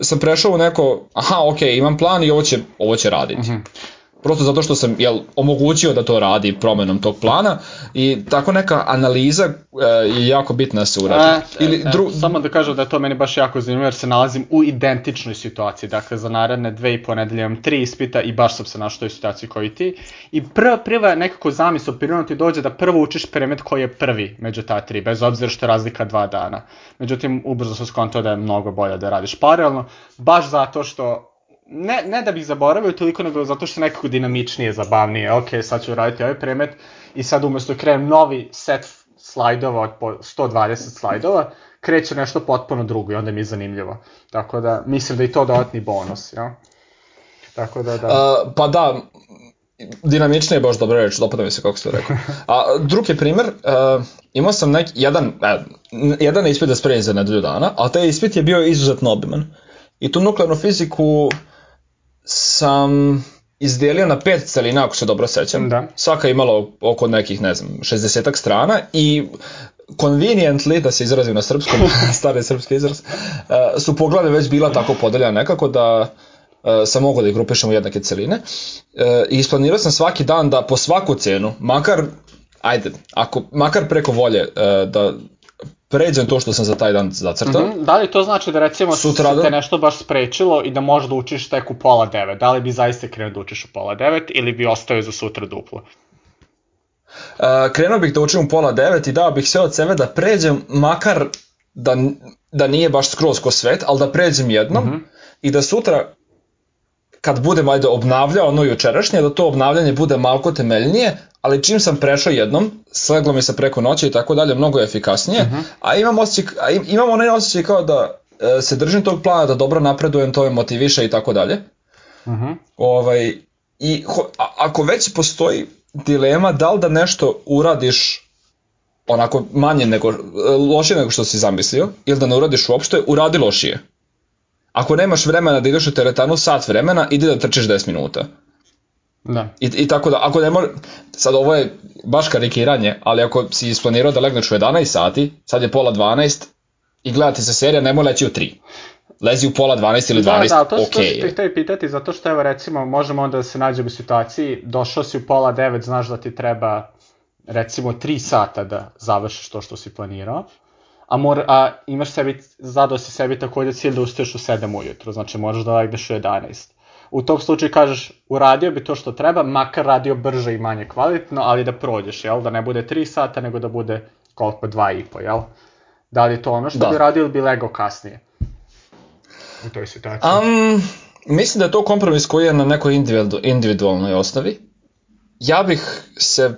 sam prešao u neko, aha, ok, imam plan i ovo će, ovo će raditi. Mm -hmm prosto zato što sam jel, omogućio da to radi promenom tog plana i tako neka analiza e, je jako bitna da se uradi. E, Ili, e, dru... Samo da kažem da je to meni baš jako zanimljivo jer se nalazim u identičnoj situaciji, dakle za naredne dve i po nedelje imam tri ispita i baš sam se našao u situaciji koji ti i prva, prva nekako zamisla prirodno ti dođe da prvo učiš predmet koji je prvi među ta tri, bez obzira što je razlika dva dana. Međutim, ubrzo sam skontao da je mnogo bolje da radiš paralelno, baš zato što ne, ne da bih zaboravio toliko, nego zato što je nekako dinamičnije, zabavnije. Ok, sad ću raditi ovaj premet i sad umesto da krenem novi set slajdova od po 120 slajdova, kreće nešto potpuno drugo i onda mi je zanimljivo. Tako da, mislim da i to dodatni bonus, ja? Tako da, da. Uh, pa da, dinamičnije je baš dobra reč, dopada mi se kako ste rekao. A drugi primer, uh, imao sam neki, jedan, uh, jedan ispit da spremim za nedelju dana, a taj ispit je bio izuzetno obiman. I tu nuklearnu fiziku sam izdelio na pet celina, ako se dobro sećam. Da. Svaka je imala oko nekih, ne znam, 60 strana i conveniently, da se izrazim na srpskom, stari srpski izraz, uh, su poglave već bila tako podeljena nekako da uh, sam mogao da ih grupišem u jednake celine. Uh, I isplanirao sam svaki dan da po svaku cenu, makar, ajde, ako, makar preko volje, da pređem to što sam za taj dan zacrtao. Mm -hmm. Da li to znači da recimo Sutra se te nešto baš sprečilo i da možeš da učiš tek u pola devet? Da li bi zaista krenuo da učiš u pola devet ili bi ostao za sutra duplo? Uh, krenuo bih da učim u pola devet i dao bih sve od sebe da pređem, makar da, da nije baš skroz ko svet, ali da pređem jednom mm -hmm. i da sutra kad budem ajde obnavljao ono jučerašnje, da to obnavljanje bude malko temeljnije, ali čim sam prešao jednom, sleglo mi se preko noći i tako dalje, mnogo je efikasnije, uh mhm. -huh. a imam, osjećaj, a imam onaj osjećaj kao da e, se držim tog plana, da dobro napredujem, to me motiviše i tako dalje. Mhm. ovaj, I ho, a, ako već postoji dilema da li da nešto uradiš onako manje nego, lošije nego što si zamislio, ili da ne uradiš uopšte, uradi lošije. Ako nemaš vremena da ideš u teretanu sat vremena, idi da trčiš 10 minuta. Da. I, I tako da, ako ne može, sad ovo je baš karikiranje, ali ako si isplanirao da legneš u 11 sati, sad je pola 12 i gledati se serija, nemoj leći u 3. Lezi u pola 12 ili 12, da, da, to, što htio pitati, zato što evo recimo, možemo onda da se nađemo u situaciji, došao si u pola 9, znaš da ti treba recimo 3 sata da završiš to što si planirao, a, mora, a imaš sebi, zadao si sebi takođe cilj da ustaješ u 7 ujutru, znači možeš da legneš u 11 u tom slučaju kažeš uradio bi to što treba, makar radio brže i manje kvalitetno, ali da prođeš, jel? Da ne bude 3 sata, nego da bude koliko, 2 i po, jel? Da li je to ono što da. bi radio ili bi legao kasnije? U toj situaciji. Um, mislim da je to kompromis koji je na nekoj individualnoj osnovi. Ja bih se...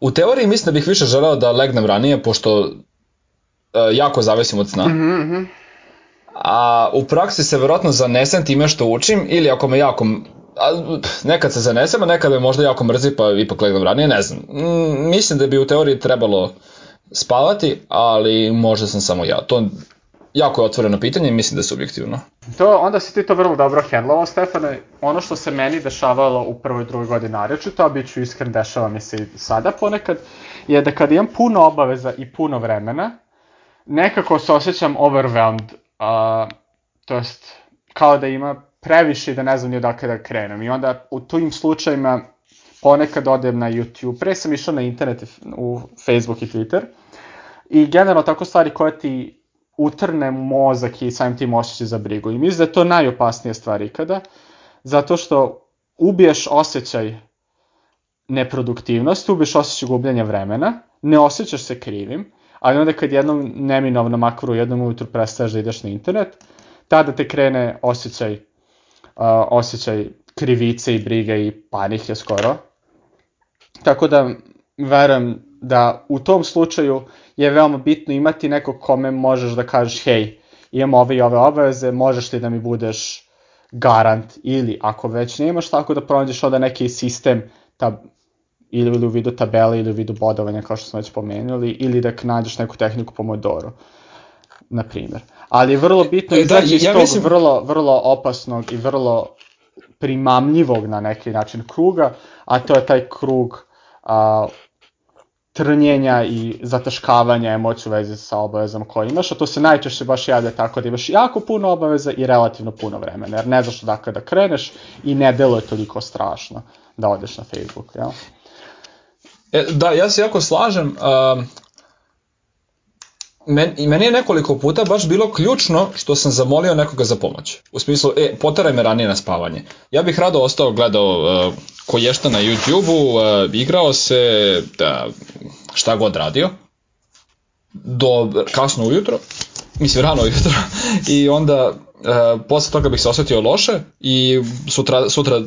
U teoriji mislim da bih više želeo da legnem ranije, pošto uh, jako zavisim od sna. Mm -hmm a u praksi se verovatno zanesem time što učim ili ako me jako a, nekad se zanesem, a nekad me možda jako mrzi pa ipak legnem ranije, ne znam. Mm, mislim da bi u teoriji trebalo spavati, ali možda sam samo ja. To jako je otvoreno pitanje i mislim da je subjektivno. To, onda si ti to vrlo dobro hendlovao, Stefane. Ono što se meni dešavalo u prvoj i drugoj godini nareču, to bit ću iskren, dešava mi se i sada ponekad, je da kad imam puno obaveza i puno vremena, nekako se osjećam overwhelmed a, to jest kao da ima previše da ne znam ni odakle da krenem. I onda u tim slučajima ponekad odem na YouTube, pre sam išao na internet, u Facebook i Twitter, i generalno tako stvari koje ti utrne mozak i samim tim osjećaj za brigu. I mislim da je to najopasnija stvar ikada, zato što ubiješ osjećaj neproduktivnosti, ubiješ osjećaj gubljenja vremena, ne osjećaš se krivim, ali onda kad jednom neminovno makar u jednom ujutru prestaješ da ideš na internet, tada te krene osjećaj, uh, osjećaj krivice i brige i panike skoro. Tako da verujem da u tom slučaju je veoma bitno imati neko kome možeš da kažeš hej, imam ove i ove obaveze, možeš li da mi budeš garant ili ako već nemaš tako da pronađeš onda neki sistem ta, ili u vidu tabele ili u vidu bodovanja kao što smo već pomenuli ili da nađeš neku tehniku Pomodoro. na primjer. Ali je vrlo bitno E, izaći da, iz ja tog mislim- vrlo, vrlo opasnog i vrlo primamljivog na neki način kruga, a to je taj krug a, trnjenja i zataškavanja emocija u vezi sa obavezama koje imaš, a to se najčešće baš javlja tako da imaš jako puno obaveza i relativno puno vremena, jer ne znaš odakle da kreneš i ne deluje toliko strašno da odeš na Facebook, jel? E, da, ja se jako slažem. Um, men, meni je nekoliko puta baš bilo ključno što sam zamolio nekoga za pomoć. U smislu, e, poteraj me ranije na spavanje. Ja bih rado ostao gledao uh, koješta na YouTube-u, uh, igrao se, da, šta god radio, do kasno ujutro, mislim rano ujutro, i onda uh, posle toga bih se osetio loše i sutra, sutra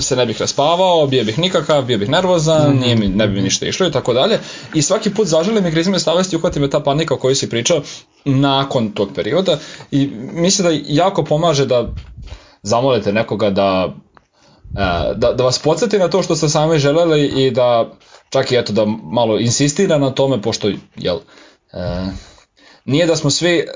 se ne bih raspavao, bio bih nikakav, bio bih nervozan, mm -hmm. nije mi, ne bi mi ništa išlo i tako dalje. I svaki put zaželim mi grizime savesti i uhvati me ta panika o kojoj si pričao nakon tog perioda i mislim da jako pomaže da zamolite nekoga da, e, da, da vas podsjeti na to što ste sami želeli i da čak i eto da malo insistira na tome pošto jel, e, nije da smo svi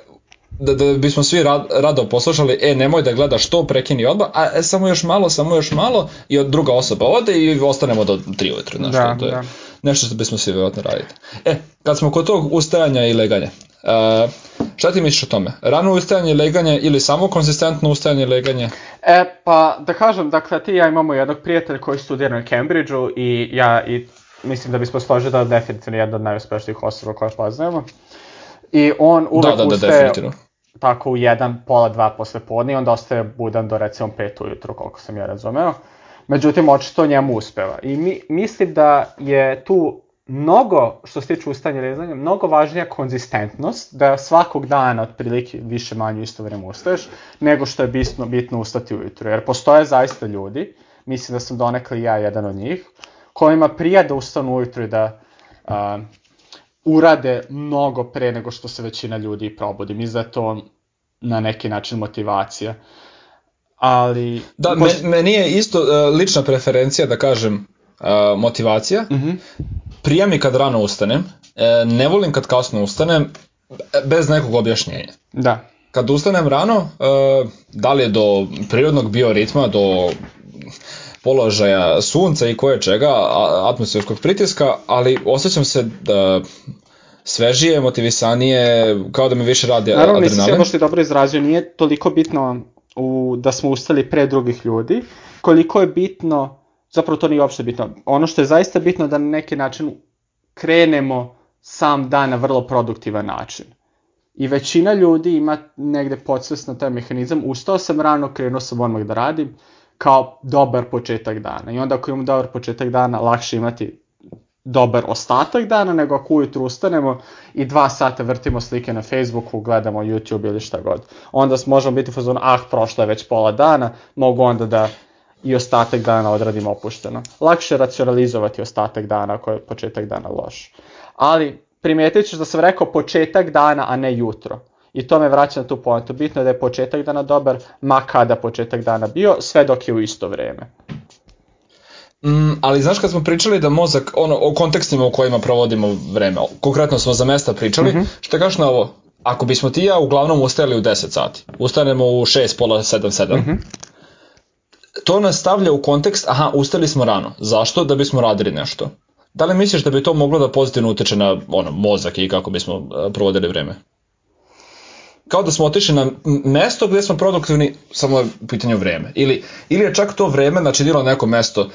da, da bismo svi rad, rado poslušali, e, nemoj da gledaš to, prekini odmah, a e, samo još malo, samo još malo, i od druga osoba ode i ostanemo do 3 ujutru, znaš, Da, to je da. nešto što bismo svi vjerojatno raditi. E, kad smo kod tog ustajanja i leganja, uh, šta ti misliš o tome? Rano ustajanje i leganje ili samo konsistentno ustajanje i leganje? E, pa da kažem, dakle, ti i ja imamo jednog prijatelja koji studira na Cambridgeu i ja i mislim da bismo složili da je definitivno jedna od najuspešnijih osoba koje poznajemo. I on uvek Da, da, da, ustaje definitivno. tako u jedan, pola dva posle podne i onda ostaje budan do recimo pet ujutru, koliko sam ja razumeo. Međutim, očito njemu uspeva. I mi, mislim da je tu mnogo, što se tiče ustaanja i rezanja, mnogo važnija konzistentnost, da svakog dana otprilike više manje isto vreme ustaješ, nego što je bitno, bitno ustati ujutru. Jer postoje zaista ljudi, mislim da sam donekle ja jedan od njih, kojima prija da ustanu ujutru i da a, urade mnogo pre nego što se većina ljudi probudi. Mislim da je to na neki način motivacija. Ali... Da, men, meni je isto uh, lična preferencija, da kažem, uh, motivacija. Mhm. Prija mi kad rano ustanem, e, ne volim kad kasno ustanem, bez nekog objašnjenja. Da. Kad ustanem rano, da li je do prirodnog bioritma, do položaja sunca i koje čega, atmosferskog pritiska, ali osjećam se da svežije, motivisanije, kao da mi više radi Naravno, nisi se adrenalin. baš i dobro izrazio, nije toliko bitno u, da smo ustali pre drugih ljudi, koliko je bitno, zapravo to nije uopšte bitno, ono što je zaista bitno da na neki način krenemo sam dan na vrlo produktivan način. I većina ljudi ima negde podsvesno taj mehanizam, ustao sam rano, krenuo sam odmah da radim, kao dobar početak dana. I onda ako imamo dobar početak dana, lakše imati dobar ostatak dana, nego ako ujutru ustanemo i dva sata vrtimo slike na Facebooku, gledamo YouTube ili šta god. Onda možemo biti u fazonu, ah, prošlo je već pola dana, mogu onda da i ostatak dana odradim opušteno. Lakše je racionalizovati ostatak dana ako je početak dana loš. Ali primetit ćeš da sam rekao početak dana, a ne jutro. I to me vraća na tu pointu. Bitno je da je početak dana dobar, ma kada početak dana bio, sve dok je u isto vreme. Mm, ali znaš kad smo pričali da mozak, ono, o kontekstima u kojima provodimo vreme, konkretno smo za mesta pričali, mm -hmm. što kažeš na ovo, ako bismo ti ja uglavnom ustajali u 10 sati, ustanemo u 6, pola 7, 7, mm -hmm. to nas stavlja u kontekst, aha, ustali smo rano, zašto? Da bismo radili nešto. Da li misliš da bi to moglo da pozitivno utiče na ono, mozak i kako bismo uh, provodili vreme? Kao da smo otišli na mesto gde smo produktivni, samo je u pitanju vreme. Ili, ili je čak to vreme načinilo neko mesto, uh,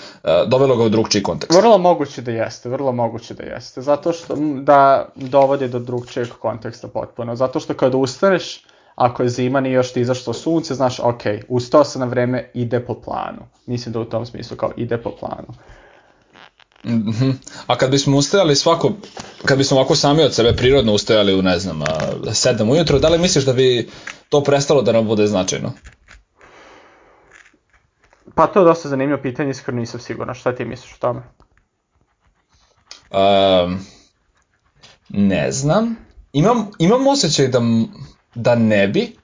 dovelo ga u drugčiji kontekst. Vrlo moguće da jeste, vrlo moguće da jeste. Zato što da dovodi do drugčijeg konteksta potpuno. Zato što kada ustaneš, ako je zima, nije još ti izašlo sunce, znaš, ok, ustao sam na vreme, ide po planu. Mislim da u tom smislu kao ide po planu. Mhm. A kad bismo ustajali svako, kad bismo ovako sami od sebe prirodno ustajali u, ne znam, a, 7 ujutro, da li misliš da bi to prestalo da nam bude značajno? Pa to je dosta zanimljivo pitanje, iskreno nisam siguran. Šta ti misliš o tome? Um, ne znam. Imam, imam osjećaj da, da ne bi,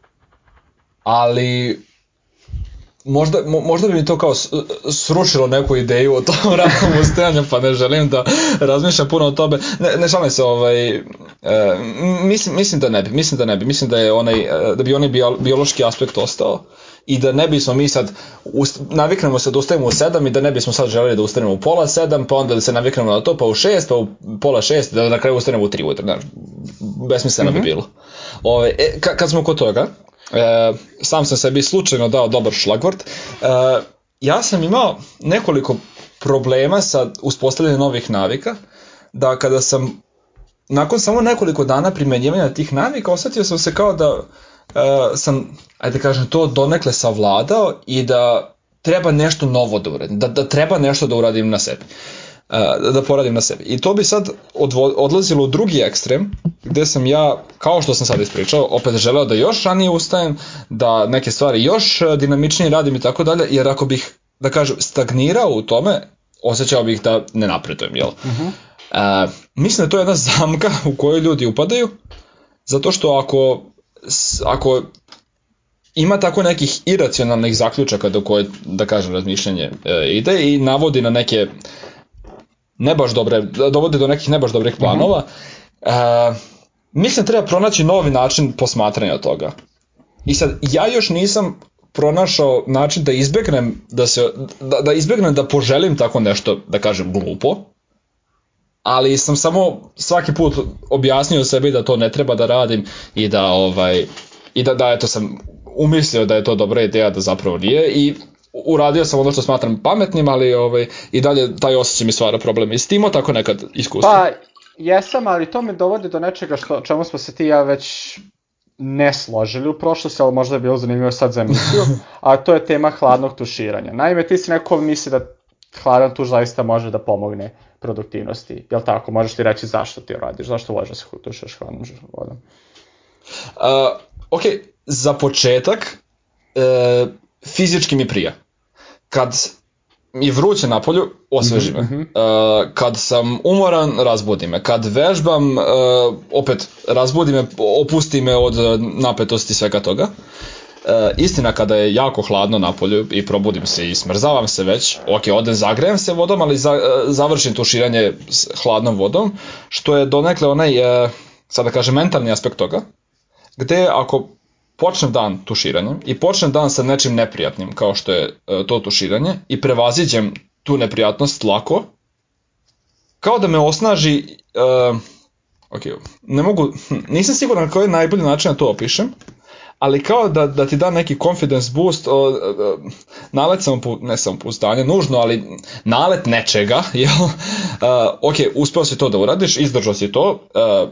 ali možda, mo, možda bi mi to kao srušilo neku ideju o tom ranom ustajanju, pa ne želim da razmišljam puno o tome. Ne, ne šalim se, ovaj, E, mislim, mislim da ne bi, mislim da ne bi, mislim da je onaj, e, da bi onaj bio, biološki aspekt ostao i da ne bismo mi sad, ust, naviknemo se da ustajemo u 7 i da ne bismo sad želeli da ustanemo u pola 7, pa onda da se naviknemo na to, pa u 6, pa u pola 6, da na kraju ustanemo u 3 ujutro, znaš, besmisleno mm -hmm. bi mhm. bilo. Ove, e, ka, kad smo kod toga, e, sam sam sebi slučajno dao dobar šlagvort, e, ja sam imao nekoliko problema sa uspostavljanjem novih navika, da kada sam nakon samo nekoliko dana primenjivanja tih navika osetio sam se kao da uh, sam, ajde da kažem, to donekle savladao i da treba nešto novo da uradim, da, da treba nešto da uradim na sebi. Uh, da poradim na sebi. I to bi sad odlazilo u drugi ekstrem, gde sam ja, kao što sam sad ispričao, opet želeo da još ranije ustajem, da neke stvari još dinamičnije radim i tako dalje, jer ako bih, da kažem, stagnirao u tome, osjećao bih da ne napredujem, jel? Uh -huh. Uh, mislim da to je jedna zamka u kojoj ljudi upadaju, zato što ako, ako ima tako nekih iracionalnih zaključaka do koje, da kažem, razmišljanje e, ide i navodi na neke ne baš dobre, dovodi do nekih ne baš dobrih planova, -huh. e, mislim treba pronaći novi način posmatranja toga. I sad, ja još nisam pronašao način da izbegnem da se da, da izbegnem da poželim tako nešto da kažem glupo ali sam samo svaki put objasnio sebi da to ne treba da radim i da ovaj i da da eto sam umislio da je to dobra ideja da zapravo nije i uradio sam ono što smatram pametnim, ali ovaj, i dalje taj osjećaj mi stvara problem. I s timo tako nekad iskustvo? Pa, jesam, ali to me dovodi do nečega što, čemu smo se ti ja već ne složili u prošlosti, ali možda je bilo zanimljivo sad za emisiju, a to je tema hladnog tuširanja. Naime, ti si neko misli da hladan tuš zaista može da pomogne produktivnosti. Jel tako? Možeš ti reći zašto ti radiš, zašto voliš da se tušaš hladnom vodom? Uh, ok, za početak, uh, fizički mi prija. Kad je vruće na polju, osveži me. Mm -hmm. uh, kad sam umoran, razbudi me. Kad vežbam, uh, opet razbudi me, opusti me od napetosti svega toga. E, istina kada je jako hladno na polju i probudim se i smrzavam se već, ok, odem zagrejem se vodom, ali za, e, završim tuširanje s hladnom vodom, što je donekle onaj, e, sada da kažem, mentalni aspekt toga, gde ako počnem dan tuširanjem i počnem dan sa nečim neprijatnim, kao što je e, to tuširanje, i prevaziđem tu neprijatnost lako, kao da me osnaži, e, ok, ne mogu, hm, nisam siguran koji je najbolji način da to opišem, ali kao da, da ti da neki confidence boost, o, o, nalet samo, ne samo pouzdanje, nužno, ali nalet nečega, jel? Uh, ok, uspeo si to da uradiš, izdržao si to, uh,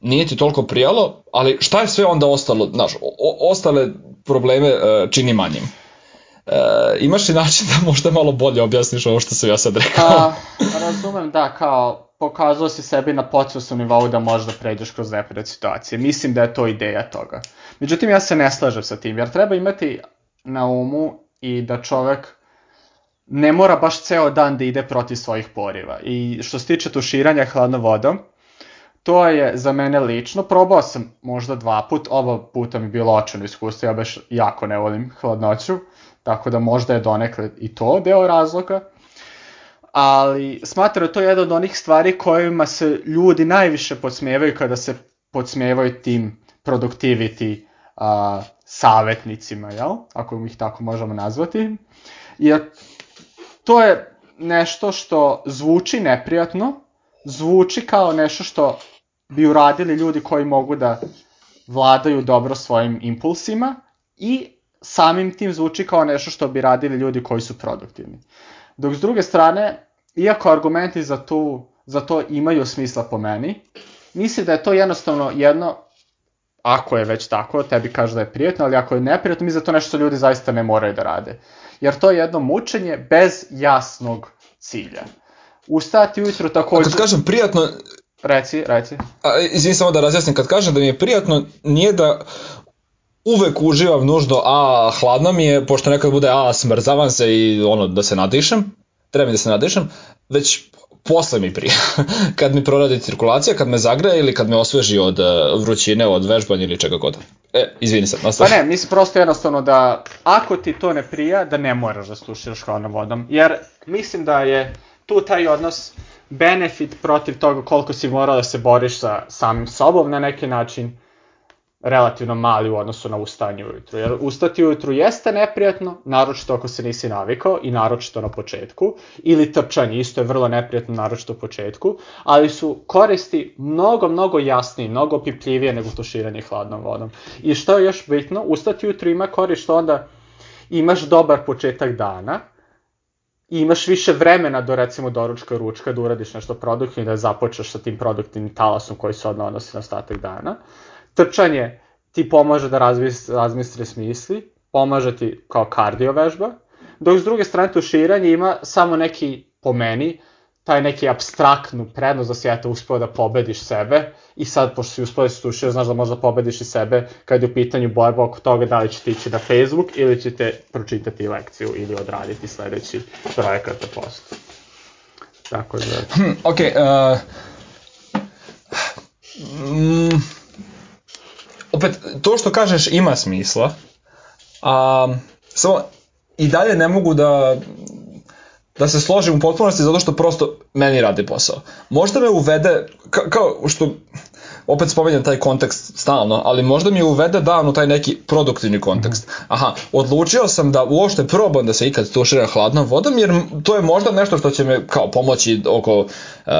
nije ti toliko prijalo, ali šta je sve onda ostalo, znaš, o, ostale probleme uh, čini manjim. Uh, imaš li način da možda malo bolje objasniš ovo što sam ja sad rekao? A, razumem, da, kao pokazao si sebi na podsvesnom nivou da možda pređeš kroz neprijat situacije. Mislim da je to ideja toga. Međutim, ja se ne slažem sa tim, jer treba imati na umu i da čovek ne mora baš ceo dan da ide protiv svojih poriva. I što se tiče tuširanja hladnom vodom, to je za mene lično, probao sam možda dva put, oba puta mi bilo očeno iskustvo, ja baš jako ne volim hladnoću, tako da možda je donekle i to deo razloga ali smatram da to je jedna od onih stvari kojima se ljudi najviše podsmevaju kada se podsmevaju tim productivity uh, savetnicima, jel? Ako ih tako možemo nazvati. Jer to je nešto što zvuči neprijatno, zvuči kao nešto što bi uradili ljudi koji mogu da vladaju dobro svojim impulsima i samim tim zvuči kao nešto što bi radili ljudi koji su produktivni. Dok s druge strane, iako argumenti za, tu, za to imaju smisla po meni, mislim da je to jednostavno jedno, ako je već tako, tebi kaže da je prijatno, ali ako je neprijatno, mislim da to nešto ljudi zaista ne moraju da rade. Jer to je jedno mučenje bez jasnog cilja. Ustati ujutro takođe... A kad kažem prijatno... Reci, reci. A, izvim samo da razjasnim, kad kažem da mi je prijatno, nije da uvek uživam nužno, a hladno mi je, pošto nekad bude, a smrzavam se i ono, da se nadišem, treba mi da se nadišem, već posle mi prije. kad mi proradi cirkulacija, kad me zagreje ili kad me osveži od uh, vrućine, od vežbanja ili čega god. E, izvini se, nastavi. Pa ne, mislim prosto jednostavno da ako ti to ne prija, da ne moraš da slušaš hladnom vodom. Jer mislim da je tu taj odnos benefit protiv toga koliko si morao da se boriš sa samim sobom na neki način relativno mali u odnosu na ustajanje ujutru. Jer ustati ujutru jeste neprijatno, naročito ako se nisi navikao i naročito na početku, ili trčanje isto je vrlo neprijatno, naročito u početku, ali su koristi mnogo, mnogo jasnije, mnogo opipljivije nego tuširanje hladnom vodom. I što je još bitno, ustati ujutru ima korist što onda imaš dobar početak dana, i imaš više vremena do recimo doručka ručka da uradiš nešto produktivno i da započeš sa tim produktivnim talasom koji se odnosi na ostatak dana. Trčanje ti pomaže da razmisli smisli, pomaže ti kao kardio vežba, dok s druge strane tuširanje ima samo neki, po meni, taj neki abstraktnu prednost da si eto uspeo da pobediš sebe i sad pošto si uspeo da si tušio znaš da možda pobediš i sebe kad je u pitanju borba oko toga da li ćete ići na Facebook ili ćete pročitati lekciju ili odraditi sledeći projekat na postu. Tako da... Hm, ok, uh, mm, opet, to što kažeš ima smisla, a samo i dalje ne mogu da da se složim u potpunosti zato što prosto meni radi posao. Možda me uvede, ka, kao što, opet spomenjam taj kontekst stalno, ali možda mi uvede dan u taj neki produktivni kontekst. Aha, odlučio sam da uopšte probam da se ikad tušira hladnom vodom, jer to je možda nešto što će me kao pomoći oko, uh,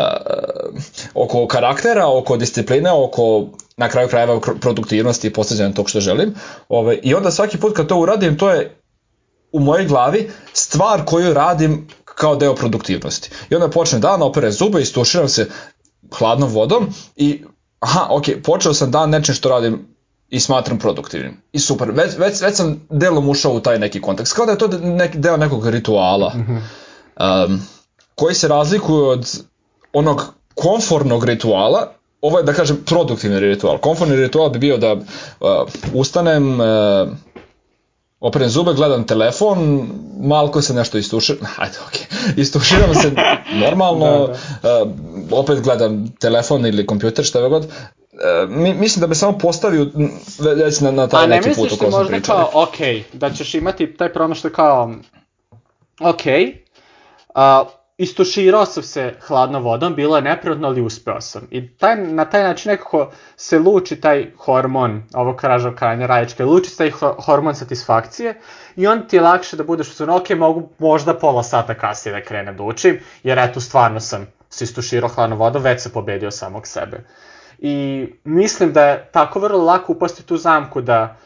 oko karaktera, oko discipline, oko na kraju krajeva produktivnosti i postizanja tog što želim. Ove, I onda svaki put kad to uradim, to je u mojoj glavi stvar koju radim kao deo produktivnosti. I onda počne dan, opere zube, istuširam se hladnom vodom i aha, ok, počeo sam dan nečim što radim i smatram produktivnim. I super, već, već, već sam delom ušao u taj neki kontekst. Kao da je to neki deo nekog rituala um, koji se razlikuje od onog konfornog rituala ovo je da kažem produktivni ritual. Konforni ritual bi bio da uh, ustanem, uh, operem zube, gledam telefon, malko se nešto istuširam, ajde, okej, okay. istuširam se normalno, da, da. Uh, opet gledam telefon ili kompjuter, šta god, uh, mi, mislim da bi samo postavio već na, na taj neki put o kojem pričao. A ne misliš ti možda kao, ok, da ćeš imati taj promaštaj kao, ok, uh, istuširao sam se hladnom vodom, bilo je neprirodno, ali uspeo sam. I taj, na taj način nekako se luči taj hormon, ovo kažem krajnje raječke, luči taj hormon satisfakcije i onda ti je lakše da budeš u ok, mogu možda pola sata kasnije da krenem da učim, jer eto, stvarno sam se istuširao hladnom vodom, već sam pobedio samog sebe. I mislim da je tako vrlo lako upasti tu zamku da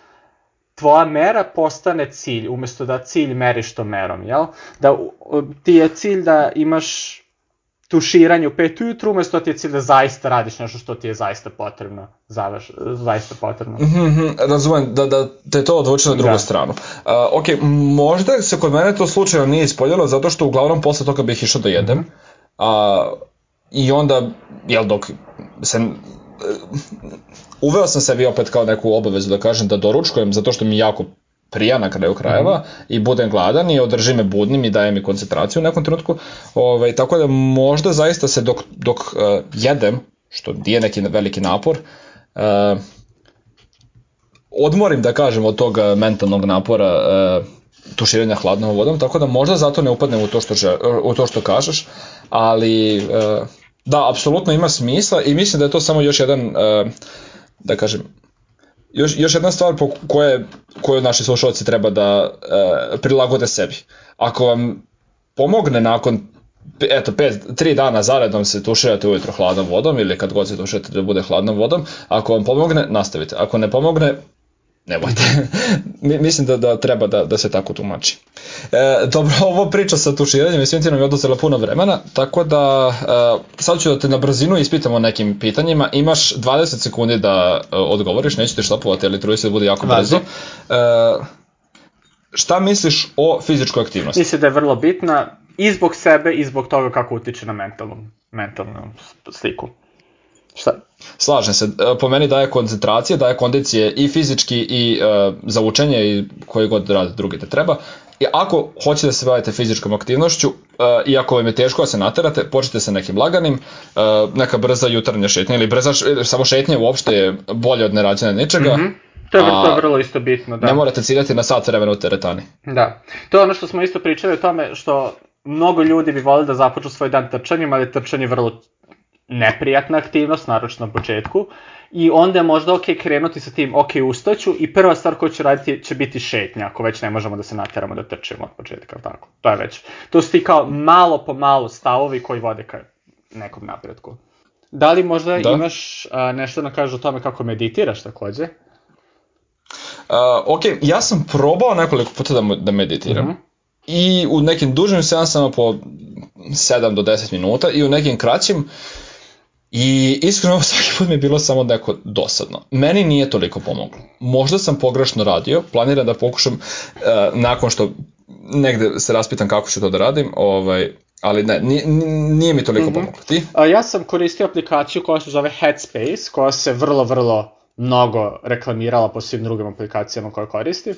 tvoja mera postane cilj, umesto da cilj meriš to merom, jel? Da ti je cilj da imaš tuširanje u 5 ujutru, umesto da ti je cilj da zaista radiš nešto što ti je zaista potrebno, završ, zaista potrebno. Mm -hmm, razumem, da, da te to odvuče na drugu da. stranu. Uh, ok, možda se kod mene to slučajno nije ispoljilo, zato što uglavnom posle toga bih išao da jedem, mm -hmm. uh, i onda, jel, dok se uveo sam sebi opet kao neku obavezu da kažem da doručkujem zato što mi jako prija na kraju krajeva mm -hmm. i budem gladan i održi me budnim i daje mi koncentraciju u nekom trenutku. Ovaj, tako da možda zaista se dok, dok uh, jedem, što nije neki veliki napor, uh, odmorim da kažem od tog mentalnog napora uh, tuširanja hladnom vodom, tako da možda zato ne upadnem u to što, u to što kažeš, ali uh, da, apsolutno ima smisla i mislim da je to samo još jedan uh, da kažem, još, još jedna stvar po koje, koju naši slušalci treba da e, prilagode sebi. Ako vam pomogne nakon eto, pet, tri dana zaredom se tuširate ujutro hladnom vodom ili kad god se tuširate da bude hladnom vodom, ako vam pomogne, nastavite. Ako ne pomogne, nemojte. Mislim da, da treba da, da se tako tumači. E, dobro, ovo priča sa tuširanjem i svim ti nam je oduzela puno vremena, tako da e, sad ću da te na brzinu ispitamo nekim pitanjima. Imaš 20 sekundi da e, odgovoriš, neću te štapovati, ali truji se da bude jako brzo. E, šta misliš o fizičkoj aktivnosti? Mislim da je vrlo bitna i zbog sebe i zbog toga kako utiče na mentalnu, mentalnu sliku. Šta? Slažem se. E, po meni daje koncentracije, daje kondicije i fizički i uh, za učenje i koji god rad drugi te treba. I ako hoćete da se bavite fizičkom aktivnošću, uh, i ako vam je teško da se naterate, počnite sa nekim laganim, uh, neka brza jutarnja šetnja ili brza, samo šetnja uopšte je bolje od nerađena ničega. Mm -hmm. To je vrlo, vrlo isto bitno, da. Ne morate ciljati na sat vremena u teretani. Da. To je ono što smo isto pričali o tome što mnogo ljudi bi volili da započnu svoj dan trčanjem, ali trčanje je vrlo neprijatna aktivnost, naročno na početku, i onda je možda ok krenuti sa tim, ok, ustaću i prva stvar koju ću raditi će biti šetnja, ako već ne možemo da se nateramo da trčimo od početka, tako. To je već, to su ti kao malo po malo stavovi koji vode ka nekom napretku. Da li možda da. imaš a, nešto da kažeš o tome kako meditiraš takođe? Uh, ok, ja sam probao nekoliko puta da, da meditiram. Uh mhm. -huh. I u nekim dužim seansama po 7 do 10 minuta i u nekim kraćim I iskreno svaki put mi je bilo samo neko dosadno. Meni nije toliko pomoglo. Možda sam pogrešno radio, planiram da pokušam uh, nakon što negde se raspitam kako ću to da radim, ovaj, ali ne, nije, nije mi toliko mm -hmm. pomoglo. Ti? A, ja sam koristio aplikaciju koja se zove Headspace, koja se vrlo, vrlo mnogo reklamirala po svim drugim aplikacijama koje koristim.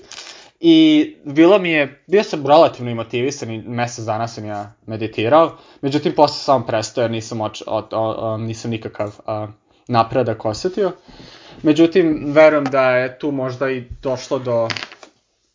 I bilo mi je, bio sam relativno motivisan i mesec dana sam ja meditirao, međutim posle sam prestao jer nisam, oč, o, o, o, nisam nikakav a, napredak osetio. Međutim, verujem da je tu možda i došlo do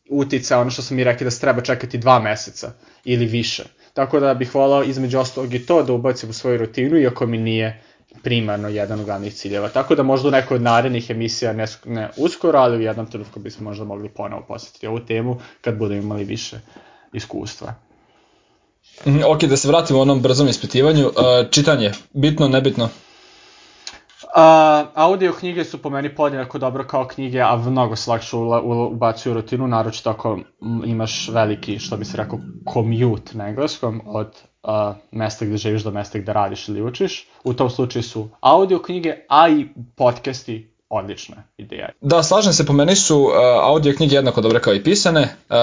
utica, ono što sam mi rekli da se treba čekati dva meseca ili više. Tako da bih volao između ostalog i to da ubacim u svoju rutinu, iako mi nije primarno jedan od glavnih ciljeva. Tako da možda u nekoj od narednih emisija, ne, ne uskoro, ali u jednom trenutku bismo možda mogli ponovo posjetiti ovu temu kad budemo imali više iskustva. Mhm, ok, da se vratimo onom brzom ispitivanju. Uh, čitanje, bitno, nebitno? A, audio knjige su po meni podjednako dobro kao knjige, a mnogo se lakše ubacuju u rutinu, naročito ako imaš veliki, što bi se rekao, commute na engleskom, od mesta gde živiš do mesta gde radiš ili učiš. U tom slučaju su audio knjige, a i podcasti odlična ideja. Da, slažem se, po meni su uh, audio knjige jednako dobre kao i pisane, uh,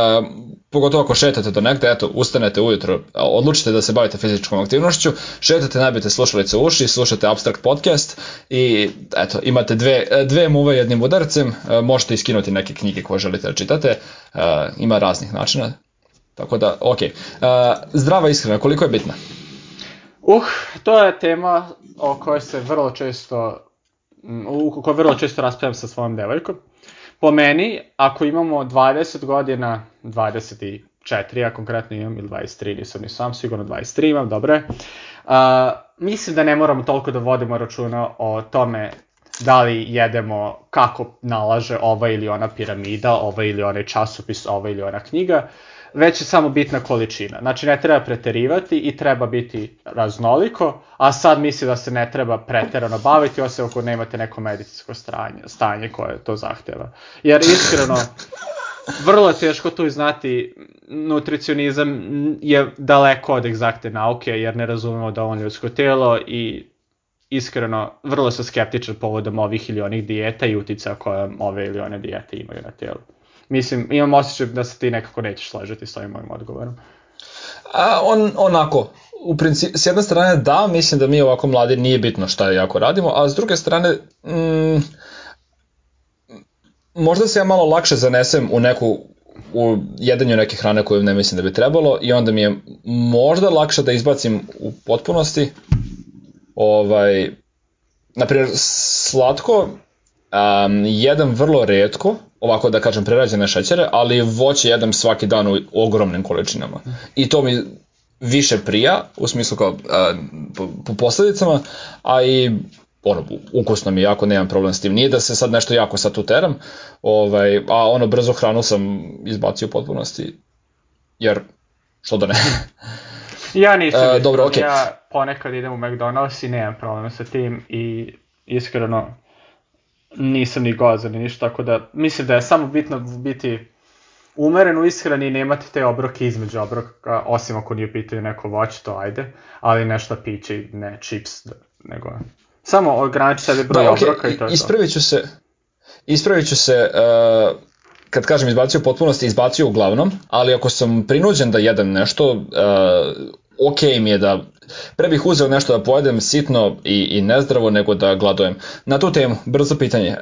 pogotovo ako šetate do negde, eto, ustanete ujutro, odlučite da se bavite fizičkom aktivnošću, šetate, nabijete slušalice u uši, slušate Abstract podcast i eto, imate dve, dve muve jednim udarcem, uh, možete iskinuti neke knjige koje želite da čitate, uh, ima raznih načina, tako da, ok. Uh, zdrava ishrana, koliko je bitna? Uh, to je tema o kojoj se vrlo često u kojoj vrlo često raspravljam sa svojom devojkom. Po meni, ako imamo 20 godina, 24, ja konkretno imam, ili 23, nisam ni sam, sigurno 23 imam, dobre, uh, mislim da ne moramo toliko da vodimo računa o tome da li jedemo kako nalaže ova ili ona piramida, ova ili onaj časopis, ova ili ona knjiga, već je samo bitna količina. Znači ne treba preterivati i treba biti raznoliko, a sad misli da se ne treba preterano baviti, osim ako nemate neko medicinsko stanje, stanje koje to zahteva. Jer iskreno, vrlo je teško tu znati, nutricionizam je daleko od egzakte nauke, jer ne razumemo da on ljudsko telo i iskreno, vrlo sam skeptičan povodom ovih ili onih dijeta i utica koje ove ili one dijete imaju na telu. Mislim, imam osjećaj da se ti nekako nećeš slažeti s ovim mojim odgovorom. A, on, onako, u principu, s jedne strane da, mislim da mi ovako mladi nije bitno šta jako radimo, a s druge strane, mm, možda se ja malo lakše zanesem u neku u jedanju neke hrane koju ne mislim da bi trebalo i onda mi je možda lakše da izbacim u potpunosti ovaj, naprimjer, slatko um, jedem vrlo redko, ovako da kažem prerađene šećere, ali voće jedem svaki dan u ogromnim količinama. I to mi više prija, u smislu kao uh, po, po posledicama, a i ono, ukusno mi jako, nemam problem s tim. Nije da se sad nešto jako satuteram, ovaj, a ono, brzo hranu sam izbacio u potpunosti, jer, što da ne. ja nisam, uh, dobro, okay. ja ponekad idem u McDonald's i nemam problem sa tim i iskreno nisam ni gozan ni ništa, tako da mislim da je samo bitno biti umeren u ishrani i nemati te obroke između obroka, osim ako nije pitanje neko voće, to ajde, ali nešto piće ne čips, nego samo ograniči sebi broj da, okay, obroka i to je ispravit ću se, ispravit ću se, uh, kad kažem izbacio u potpunosti, izbacio uglavnom, ali ako sam prinuđen da jedem nešto, uh, ok mi je da pre bih uzeo nešto da pojedem sitno i, i nezdravo nego da gladujem. Na tu temu, brzo pitanje. E,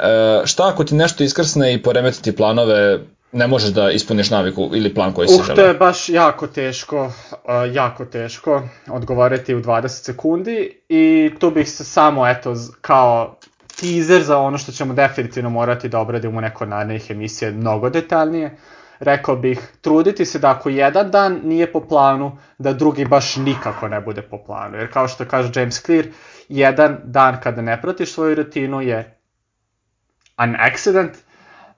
šta ako ti nešto iskrsne i poremeti ti planove, ne možeš da ispuniš naviku ili plan koji si uh, želeo? to je baš jako teško, uh, jako teško odgovoriti u 20 sekundi i tu bih se samo, eto, kao teaser za ono što ćemo definitivno morati da obradimo u neko narednih emisije mnogo detaljnije. Rekao bih, truditi se da ako jedan dan nije po planu, da drugi baš nikako ne bude po planu. Jer kao što kaže James Clear, jedan dan kada ne pratiš svoju rutinu je an accident,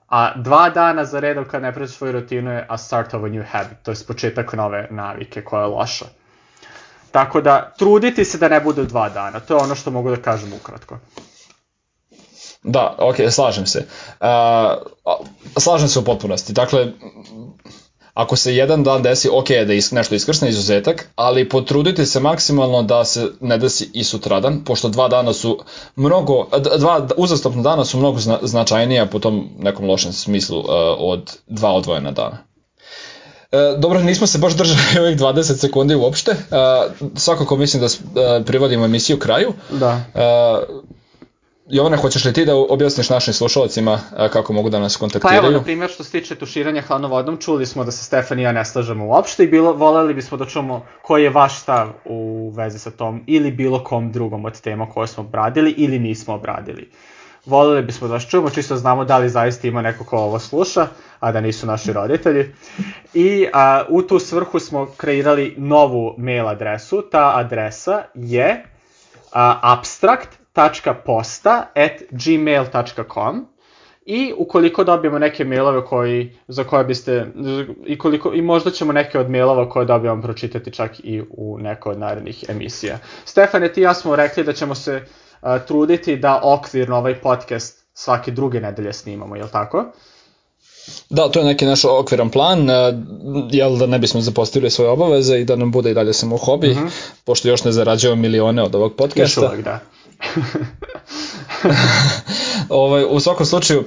a dva dana za redom kada ne pratiš svoju rutinu je a start of a new habit, to je početak nove navike koja je loša. Tako da, truditi se da ne bude dva dana, to je ono što mogu da kažem ukratko. Da, ok, slažem se. Uh, slažem se u potpunosti. Dakle, ako se jedan dan desi, ok da is, nešto iskrsne izuzetak, ali potrudite se maksimalno da se ne desi i sutradan, pošto dva dana su mnogo, dva uzastopna dana su mnogo zna, značajnija po tom nekom lošem smislu uh, od dva odvojena dana. E, dobro, nismo se baš držali ovih 20 sekundi uopšte. E, svakako mislim da e, privodimo emisiju kraju. Da. E, Jovane, hoćeš li ti da objasniš našim slušalcima kako mogu da nas kontaktiraju? Pa evo, na primjer, što se tiče tuširanja hladnom vodom, čuli smo da se Stefan i ja ne slažemo uopšte i bilo, voleli bismo da čujemo koji je vaš stav u vezi sa tom ili bilo kom drugom od tema koje smo obradili ili nismo obradili. Voleli bismo da vas čujemo, čisto znamo da li zaista ima neko ko ovo sluša, a da nisu naši roditelji. I a, u tu svrhu smo kreirali novu mail adresu. Ta adresa je a, abstract posta at gmail.com i ukoliko dobijemo neke mailove koji, za koje biste, i, koliko, i možda ćemo neke od mailova koje dobijamo pročitati čak i u neko od narednih emisija. Stefane, ti ja smo rekli da ćemo se uh, truditi da okvirno ovaj podcast svake druge nedelje snimamo, je li tako? Da, to je neki naš okviran plan, jel da ne bismo zapostavili svoje obaveze i da nam bude i dalje samo hobi, mm -hmm. pošto još ne zarađujemo milione od ovog podcasta. Još uvek, da. ovaj, u svakom slučaju,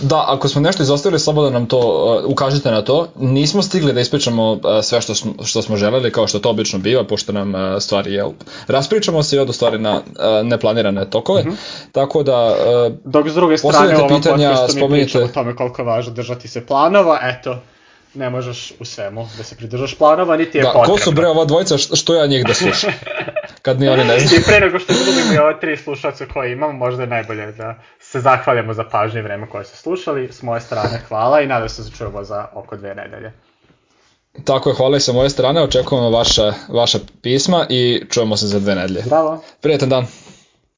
da, ako smo nešto izostavili, slobodno nam to ukažite na to. Nismo stigli da ispričamo sve što smo, što smo želeli, kao što to obično biva, pošto nam stvari, jel, raspričamo se i odo stvari na neplanirane tokove. Mm -hmm. Tako da, Dok s druge strane u ovom pitanja, podcastu mi pričamo o tome koliko je važno držati se planova, eto, ne možeš u svemu da se pridržaš planova, niti je da, potrebno. Da, ko su bre ova dvojica, što ja njih da slušam? Kad ni oni ne znaju. I pre nego što izgubimo i ove tri slušalce koje imamo, možda je najbolje da se zahvalimo za pažnje i vreme koje ste slušali. S moje strane hvala i nadam se da čujemo za oko dve nedelje. Tako je, hvala i sa moje strane, očekujemo vaše, vaše pisma i čujemo se za dve nedelje. Bravo. Prijetan dan.